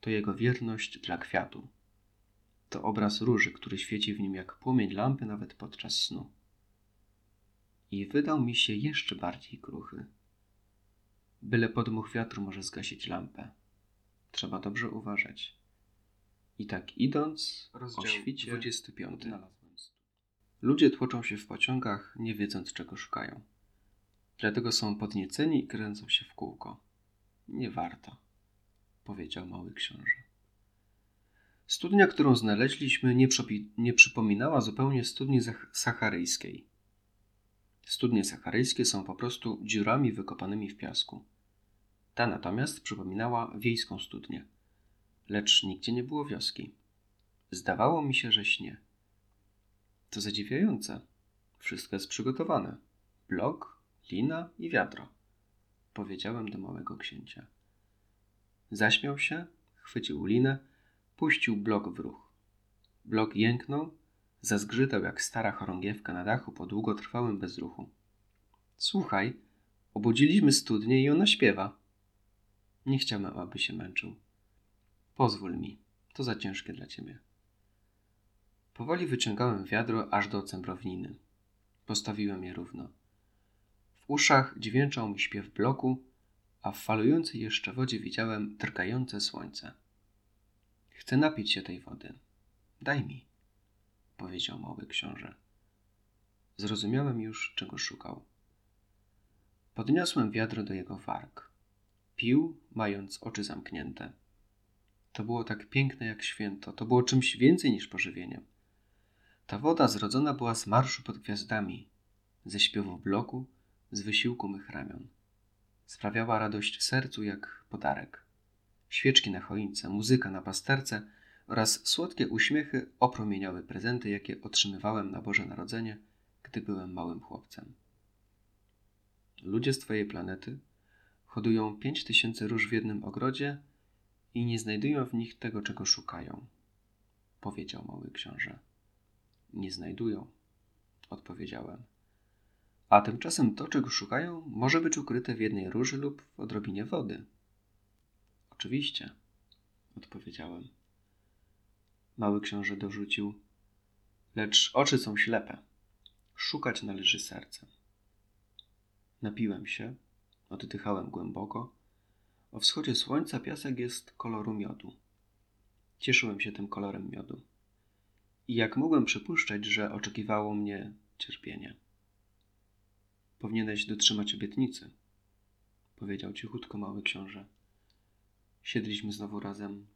to jego wierność dla kwiatu. To obraz róży, który świeci w nim jak płomień lampy nawet podczas snu. I wydał mi się jeszcze bardziej kruchy. Byle podmuch wiatru może zgasić lampę. Trzeba dobrze uważać. I tak idąc, Rozdział o świcie 25. Ludzie tłoczą się w pociągach, nie wiedząc czego szukają. Dlatego są podnieceni i kręcą się w kółko. Nie warto, powiedział mały książę. Studnia, którą znaleźliśmy, nie, nie przypominała zupełnie studni sacharyjskiej. Studnie sacharyjskie są po prostu dziurami wykopanymi w piasku. Ta natomiast przypominała wiejską studnię, lecz nigdzie nie było wioski. Zdawało mi się, że śnie. To zadziwiające. Wszystko jest przygotowane. Blok, lina i wiadro. Powiedziałem do małego księcia. Zaśmiał się, chwycił linę puścił blok w ruch. Blok jęknął, zazgrzytał jak stara chorągiewka na dachu po długotrwałym bezruchu. Słuchaj, obudziliśmy studnię i ona śpiewa. Nie chciałem, aby się męczył. Pozwól mi, to za ciężkie dla ciebie. Powoli wyciągałem wiadro aż do cembrowniny. Postawiłem je równo. W uszach dźwięczał mi śpiew bloku, a w falującej jeszcze wodzie widziałem drgające słońce. Chcę napić się tej wody. Daj mi, powiedział mały książę. Zrozumiałem już, czego szukał. Podniosłem wiadro do jego warg. Pił, mając oczy zamknięte. To było tak piękne jak święto, to było czymś więcej niż pożywieniem. Ta woda zrodzona była z marszu pod gwiazdami, ze śpiewu bloku, z wysiłku mych ramion. Sprawiała radość sercu jak podarek. Świeczki na choince, muzyka na pasterce oraz słodkie uśmiechy opromieniały prezenty, jakie otrzymywałem na Boże Narodzenie, gdy byłem małym chłopcem. Ludzie z Twojej planety hodują pięć tysięcy róż w jednym ogrodzie i nie znajdują w nich tego, czego szukają, powiedział mały książę. Nie znajdują, odpowiedziałem. A tymczasem to, czego szukają, może być ukryte w jednej róży lub w odrobinie wody. Oczywiście, odpowiedziałem. Mały książę dorzucił, lecz oczy są ślepe. Szukać należy sercem. Napiłem się, oddychałem głęboko. O wschodzie słońca piasek jest koloru miodu. Cieszyłem się tym kolorem miodu. I jak mogłem przypuszczać, że oczekiwało mnie cierpienie. Powinieneś dotrzymać obietnicy, powiedział cichutko mały książę. Siedliśmy znowu razem.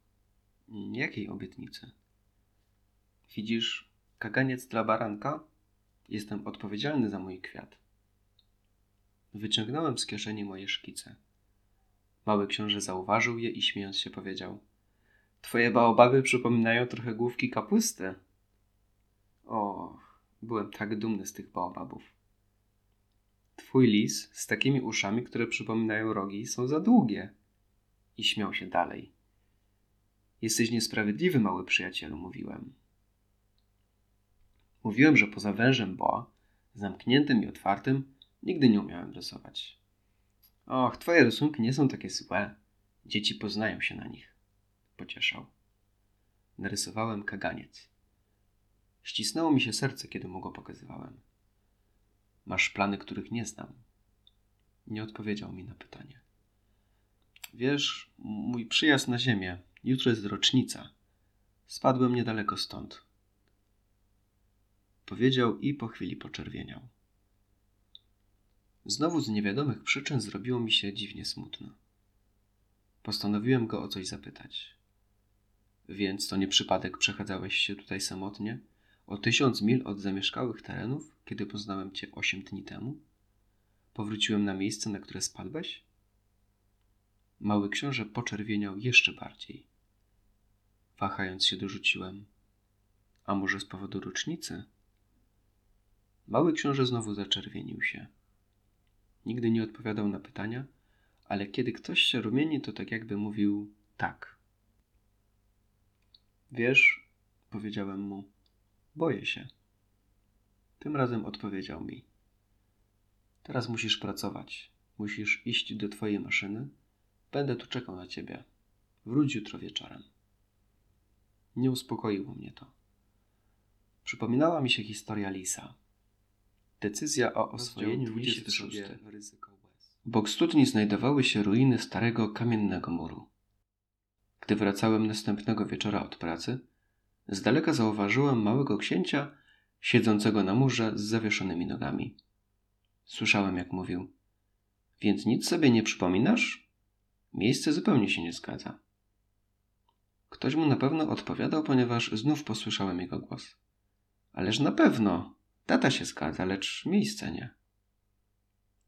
Jakiej obietnicy? Widzisz, kaganiec dla baranka? Jestem odpowiedzialny za mój kwiat. Wyciągnąłem z kieszeni moje szkice. Mały książę zauważył je i śmiejąc się powiedział: Twoje baobaby przypominają trochę główki kapusty. O, byłem tak dumny z tych baobabów. Twój lis z takimi uszami, które przypominają rogi, są za długie. I śmiał się dalej. Jesteś niesprawiedliwy, mały przyjacielu, mówiłem. Mówiłem, że poza wężem boa, zamkniętym i otwartym, nigdy nie umiałem rysować. Och, twoje rysunki nie są takie złe. Dzieci poznają się na nich. Pocieszał. Narysowałem kaganiec. Ścisnęło mi się serce, kiedy mu go pokazywałem. Masz plany, których nie znam. Nie odpowiedział mi na pytanie. Wiesz, mój przyjazd na ziemię, jutro jest rocznica. Spadłem niedaleko stąd. Powiedział i po chwili poczerwieniał. Znowu z niewiadomych przyczyn zrobiło mi się dziwnie smutno. Postanowiłem go o coś zapytać. Więc to nie przypadek przechadzałeś się tutaj samotnie, o tysiąc mil od zamieszkałych terenów, kiedy poznałem cię osiem dni temu? Powróciłem na miejsce, na które spadłeś? Mały książę poczerwieniał jeszcze bardziej. Wahając się dorzuciłem. A może z powodu rocznicy? Mały książę znowu zaczerwienił się. Nigdy nie odpowiadał na pytania, ale kiedy ktoś się rumieni, to tak jakby mówił tak. Wiesz, powiedziałem mu, boję się. Tym razem odpowiedział mi: Teraz musisz pracować. Musisz iść do twojej maszyny. Będę tu czekał na ciebie. Wróć jutro wieczorem. Nie uspokoiło mnie to. Przypominała mi się historia Lisa. Decyzja o oswojeniu 26. Obok studni znajdowały się ruiny starego kamiennego muru. Gdy wracałem następnego wieczora od pracy, z daleka zauważyłem małego księcia siedzącego na murze z zawieszonymi nogami. Słyszałem, jak mówił: Więc nic sobie nie przypominasz? Miejsce zupełnie się nie zgadza. Ktoś mu na pewno odpowiadał, ponieważ znów posłyszałem jego głos. Ależ na pewno, Data się zgadza, lecz miejsce nie.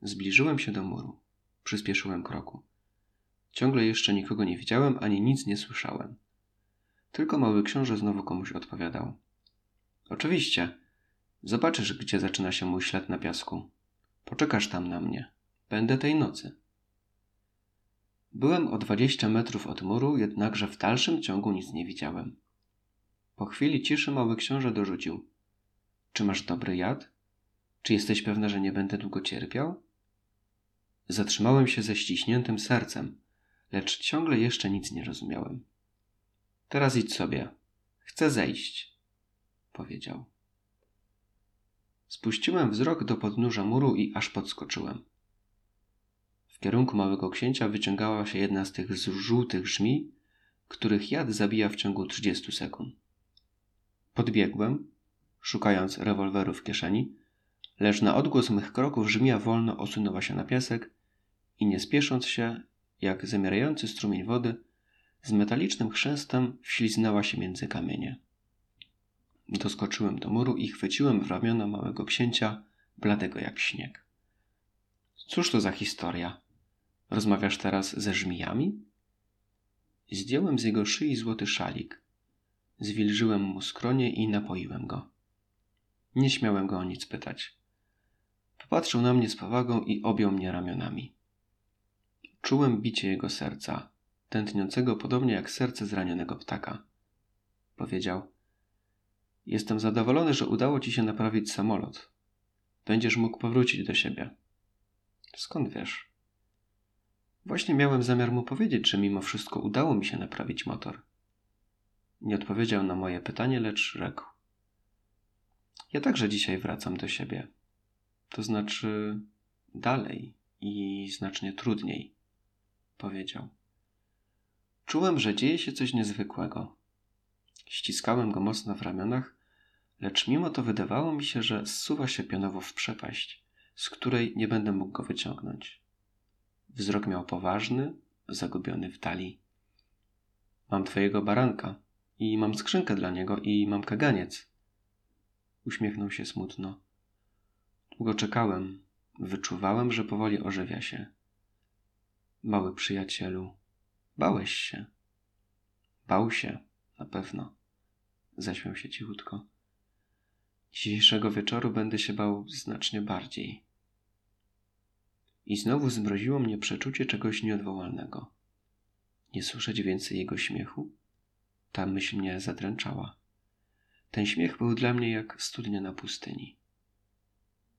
Zbliżyłem się do muru. Przyspieszyłem kroku. Ciągle jeszcze nikogo nie widziałem, ani nic nie słyszałem. Tylko mały książę znowu komuś odpowiadał. Oczywiście. Zobaczysz, gdzie zaczyna się mój ślad na piasku. Poczekasz tam na mnie. Będę tej nocy. Byłem o dwadzieścia metrów od muru, jednakże w dalszym ciągu nic nie widziałem. Po chwili ciszy mały książę dorzucił. Czy masz dobry jad? Czy jesteś pewna, że nie będę długo cierpiał? Zatrzymałem się ze ściśniętym sercem, lecz ciągle jeszcze nic nie rozumiałem. Teraz idź sobie. Chcę zejść, powiedział. Spuściłem wzrok do podnóża muru i aż podskoczyłem. W kierunku małego księcia wyciągała się jedna z tych żółtych żmi, których jad zabija w ciągu 30 sekund. Podbiegłem szukając rewolweru w kieszeni, lecz na odgłos mych kroków żmija wolno osunęła się na piasek i nie spiesząc się, jak zamierający strumień wody, z metalicznym chrzęstem wśliznęła się między kamienie. Doskoczyłem do muru i chwyciłem w ramiona małego księcia, bladego jak śnieg. Cóż to za historia? Rozmawiasz teraz ze żmijami? Zdjąłem z jego szyi złoty szalik. Zwilżyłem mu skronie i napoiłem go. Nie śmiałem go o nic pytać. Popatrzył na mnie z powagą i objął mnie ramionami. Czułem bicie jego serca, tętniącego podobnie jak serce zranionego ptaka. Powiedział: Jestem zadowolony, że udało ci się naprawić samolot. Będziesz mógł powrócić do siebie. Skąd wiesz? Właśnie miałem zamiar mu powiedzieć, że mimo wszystko udało mi się naprawić motor. Nie odpowiedział na moje pytanie, lecz rzekł: ja także dzisiaj wracam do siebie. To znaczy dalej i znacznie trudniej, powiedział. Czułem, że dzieje się coś niezwykłego. Ściskałem go mocno w ramionach, lecz mimo to wydawało mi się, że zsuwa się pionowo w przepaść, z której nie będę mógł go wyciągnąć. Wzrok miał poważny, zagubiony w talii. Mam twojego baranka i mam skrzynkę dla niego i mam kaganiec. Uśmiechnął się smutno. Długo czekałem. Wyczuwałem, że powoli ożywia się. Mały przyjacielu, bałeś się. Bał się, na pewno. Zaśmiał się cichutko. Dzisiejszego wieczoru będę się bał znacznie bardziej. I znowu zmroziło mnie przeczucie czegoś nieodwołalnego. Nie słyszeć więcej jego śmiechu? Ta myśl mnie zadręczała. Ten śmiech był dla mnie jak studnia na pustyni.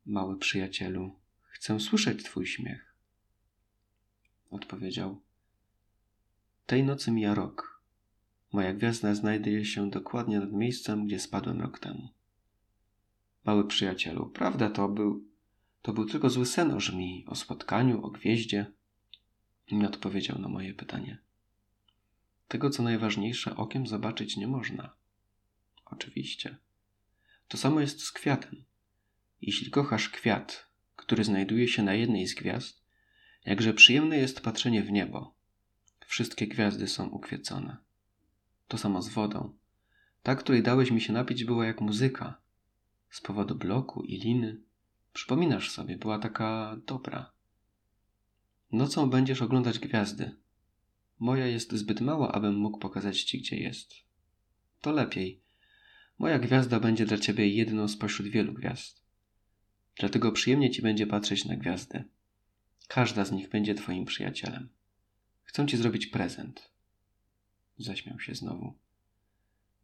Mały przyjacielu, chcę słyszeć twój śmiech. Odpowiedział. Tej nocy mija rok. Moja gwiazda znajduje się dokładnie nad miejscem, gdzie spadłem rok temu. Mały przyjacielu, prawda to był, to był tylko zły sen o żmi, o spotkaniu, o gwieździe. Nie odpowiedział na moje pytanie. Tego, co najważniejsze, okiem zobaczyć nie można. Oczywiście. To samo jest z kwiatem. Jeśli kochasz kwiat, który znajduje się na jednej z gwiazd, jakże przyjemne jest patrzenie w niebo. Wszystkie gwiazdy są ukwiecone. To samo z wodą. Ta, której dałeś mi się napić, była jak muzyka. Z powodu bloku i liny. Przypominasz sobie, była taka dobra. Nocą będziesz oglądać gwiazdy. Moja jest zbyt mała, abym mógł pokazać ci, gdzie jest. To lepiej. Moja gwiazda będzie dla ciebie jedną spośród wielu gwiazd. Dlatego przyjemnie ci będzie patrzeć na gwiazdy. Każda z nich będzie twoim przyjacielem. Chcę ci zrobić prezent. Zaśmiał się znowu.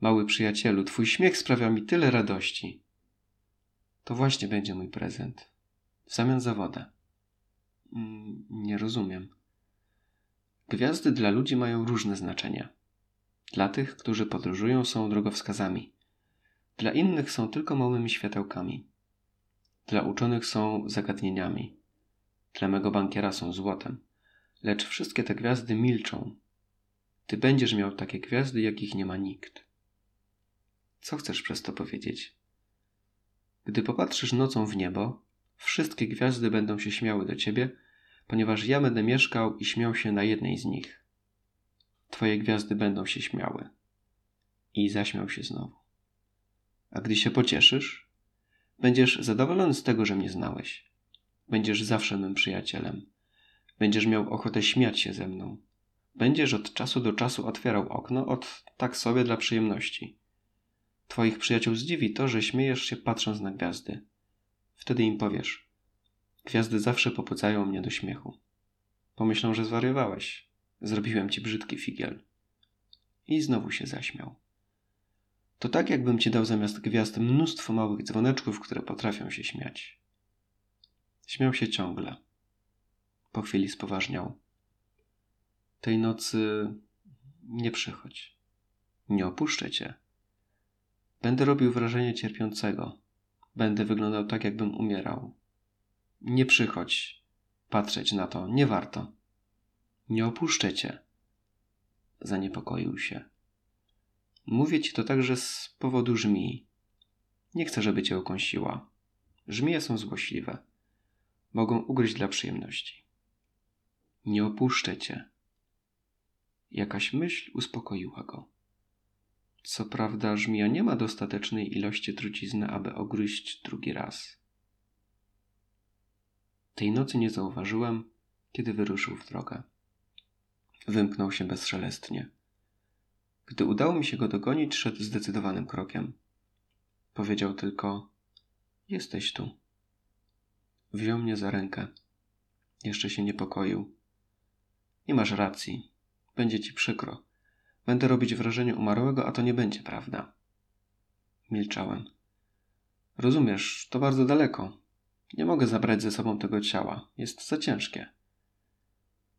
Mały przyjacielu, twój śmiech sprawia mi tyle radości. To właśnie będzie mój prezent. W zamian za wodę. Mm, nie rozumiem. Gwiazdy dla ludzi mają różne znaczenia. Dla tych, którzy podróżują, są drogowskazami. Dla innych są tylko małymi światełkami. Dla uczonych są zagadnieniami. Dla mego bankiera są złotem. Lecz wszystkie te gwiazdy milczą. Ty będziesz miał takie gwiazdy, jakich nie ma nikt. Co chcesz przez to powiedzieć? Gdy popatrzysz nocą w niebo, wszystkie gwiazdy będą się śmiały do ciebie, ponieważ ja będę mieszkał i śmiał się na jednej z nich. Twoje gwiazdy będą się śmiały. I zaśmiał się znowu. A gdy się pocieszysz, będziesz zadowolony z tego, że mnie znałeś. Będziesz zawsze mym przyjacielem. Będziesz miał ochotę śmiać się ze mną. Będziesz od czasu do czasu otwierał okno, od tak sobie dla przyjemności. Twoich przyjaciół zdziwi to, że śmiejesz się patrząc na gwiazdy. Wtedy im powiesz: Gwiazdy zawsze pobudzają mnie do śmiechu. Pomyślą, że zwariowałeś. Zrobiłem ci brzydki figiel. I znowu się zaśmiał. To tak, jakbym ci dał zamiast gwiazd mnóstwo małych dzwoneczków, które potrafią się śmiać. Śmiał się ciągle. Po chwili spoważniał. Tej nocy nie przychodź. Nie opuszczę cię. Będę robił wrażenie cierpiącego. Będę wyglądał tak, jakbym umierał. Nie przychodź patrzeć na to, nie warto. Nie opuszczę cię. Zaniepokoił się. Mówię ci to także z powodu żmii. Nie chcę, żeby cię okąsiła. Żmije są złośliwe. Mogą ugryźć dla przyjemności. Nie opuszczę cię. Jakaś myśl uspokoiła go. Co prawda, żmija nie ma dostatecznej ilości trucizny, aby ogryźć drugi raz. Tej nocy nie zauważyłem, kiedy wyruszył w drogę. Wymknął się bezszelestnie. Gdy udało mi się go dogonić, szedł zdecydowanym krokiem. Powiedział tylko: Jesteś tu. Wziął mnie za rękę. Jeszcze się niepokoił. Nie masz racji. Będzie ci przykro. Będę robić wrażenie umarłego, a to nie będzie prawda. Milczałem. Rozumiesz, to bardzo daleko. Nie mogę zabrać ze sobą tego ciała. Jest za ciężkie.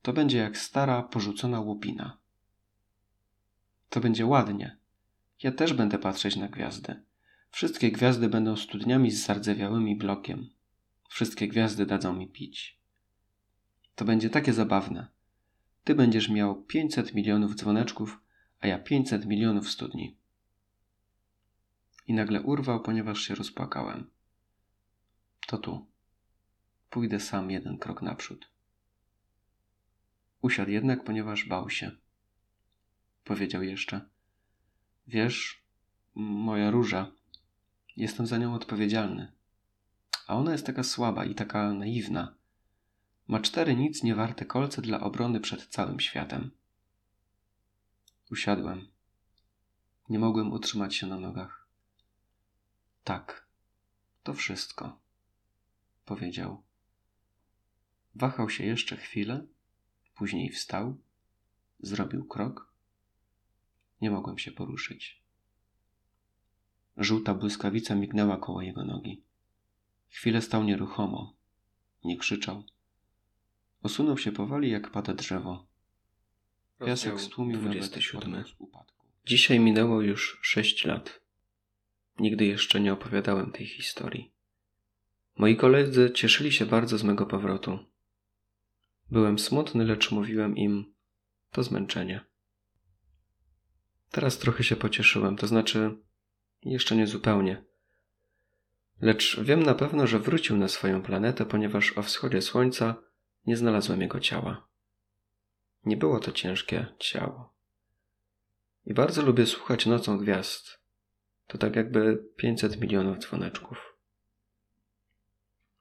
To będzie jak stara, porzucona łupina. To będzie ładnie. Ja też będę patrzeć na gwiazdy. Wszystkie gwiazdy będą studniami z zardzewiałymi blokiem. Wszystkie gwiazdy dadzą mi pić. To będzie takie zabawne. Ty będziesz miał 500 milionów dzwoneczków, a ja 500 milionów studni. I nagle urwał, ponieważ się rozpłakałem. To tu. Pójdę sam jeden krok naprzód. Usiadł jednak, ponieważ bał się. Powiedział jeszcze: Wiesz, moja róża, jestem za nią odpowiedzialny. A ona jest taka słaba i taka naiwna. Ma cztery nic niewarte kolce dla obrony przed całym światem. Usiadłem. Nie mogłem utrzymać się na nogach. Tak, to wszystko, powiedział. Wahał się jeszcze chwilę, później wstał, zrobił krok. Nie mogłem się poruszyć. Żółta błyskawica mignęła koło jego nogi. Chwilę stał nieruchomo. Nie krzyczał. Osunął się powoli, jak pada drzewo. Piasek stłumił nawet z upadku. Dzisiaj minęło już sześć lat. Nigdy jeszcze nie opowiadałem tej historii. Moi koledzy cieszyli się bardzo z mego powrotu. Byłem smutny, lecz mówiłem im to zmęczenie. Teraz trochę się pocieszyłem, to znaczy jeszcze nie zupełnie. Lecz wiem na pewno, że wrócił na swoją planetę, ponieważ o wschodzie słońca nie znalazłem jego ciała. Nie było to ciężkie ciało. I bardzo lubię słuchać nocą gwiazd. To tak jakby 500 milionów dzwoneczków.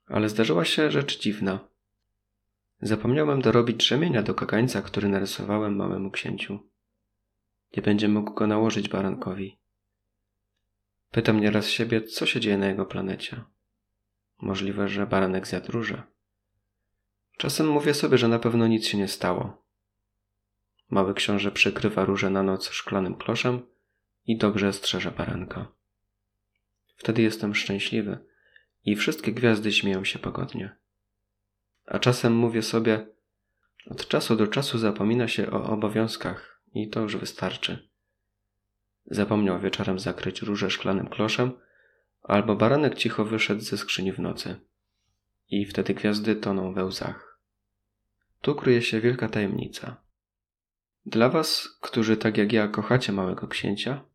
Ale zdarzyła się rzecz dziwna. Zapomniałem dorobić rzemienia do kagańca, który narysowałem małemu księciu. Nie będzie mógł go nałożyć barankowi. Pytam nieraz siebie, co się dzieje na jego planecie. Możliwe, że baranek zjadł róże. Czasem mówię sobie, że na pewno nic się nie stało. Mały książę przykrywa róże na noc szklanym kloszem i dobrze strzeże baranka. Wtedy jestem szczęśliwy i wszystkie gwiazdy śmieją się pogodnie. A czasem mówię sobie, od czasu do czasu zapomina się o obowiązkach i to już wystarczy. Zapomniał wieczorem zakryć róże szklanym kloszem, albo baranek cicho wyszedł ze skrzyni w nocy. I wtedy gwiazdy toną we łzach. Tu kryje się wielka tajemnica. Dla was, którzy tak jak ja kochacie małego księcia,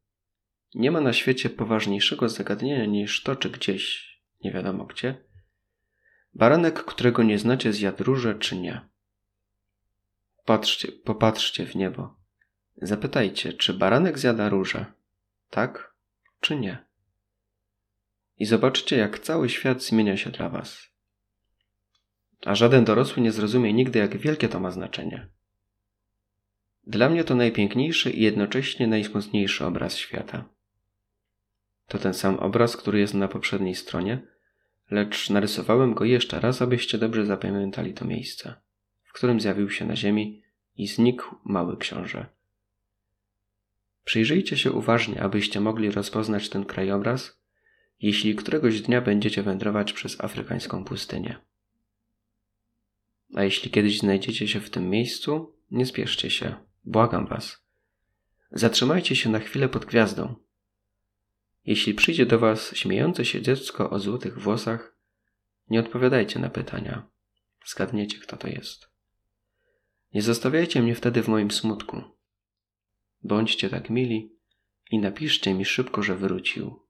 nie ma na świecie poważniejszego zagadnienia niż to, czy gdzieś, nie wiadomo gdzie, baranek, którego nie znacie, zjadł róże czy nie. Patrzcie, popatrzcie w niebo. Zapytajcie, czy baranek zjada róże? Tak czy nie? I zobaczcie, jak cały świat zmienia się dla was. A żaden dorosły nie zrozumie nigdy, jak wielkie to ma znaczenie. Dla mnie to najpiękniejszy i jednocześnie najsmutniejszy obraz świata. To ten sam obraz, który jest na poprzedniej stronie, lecz narysowałem go jeszcze raz, abyście dobrze zapamiętali to miejsce, w którym zjawił się na ziemi i znikł mały książę. Przyjrzyjcie się uważnie, abyście mogli rozpoznać ten krajobraz, jeśli któregoś dnia będziecie wędrować przez afrykańską pustynię. A jeśli kiedyś znajdziecie się w tym miejscu, nie spieszcie się, błagam was. Zatrzymajcie się na chwilę pod gwiazdą. Jeśli przyjdzie do was śmiejące się dziecko o złotych włosach, nie odpowiadajcie na pytania. Zgadniecie, kto to jest. Nie zostawiajcie mnie wtedy w moim smutku. Bądźcie tak mili i napiszcie mi szybko, że wrócił.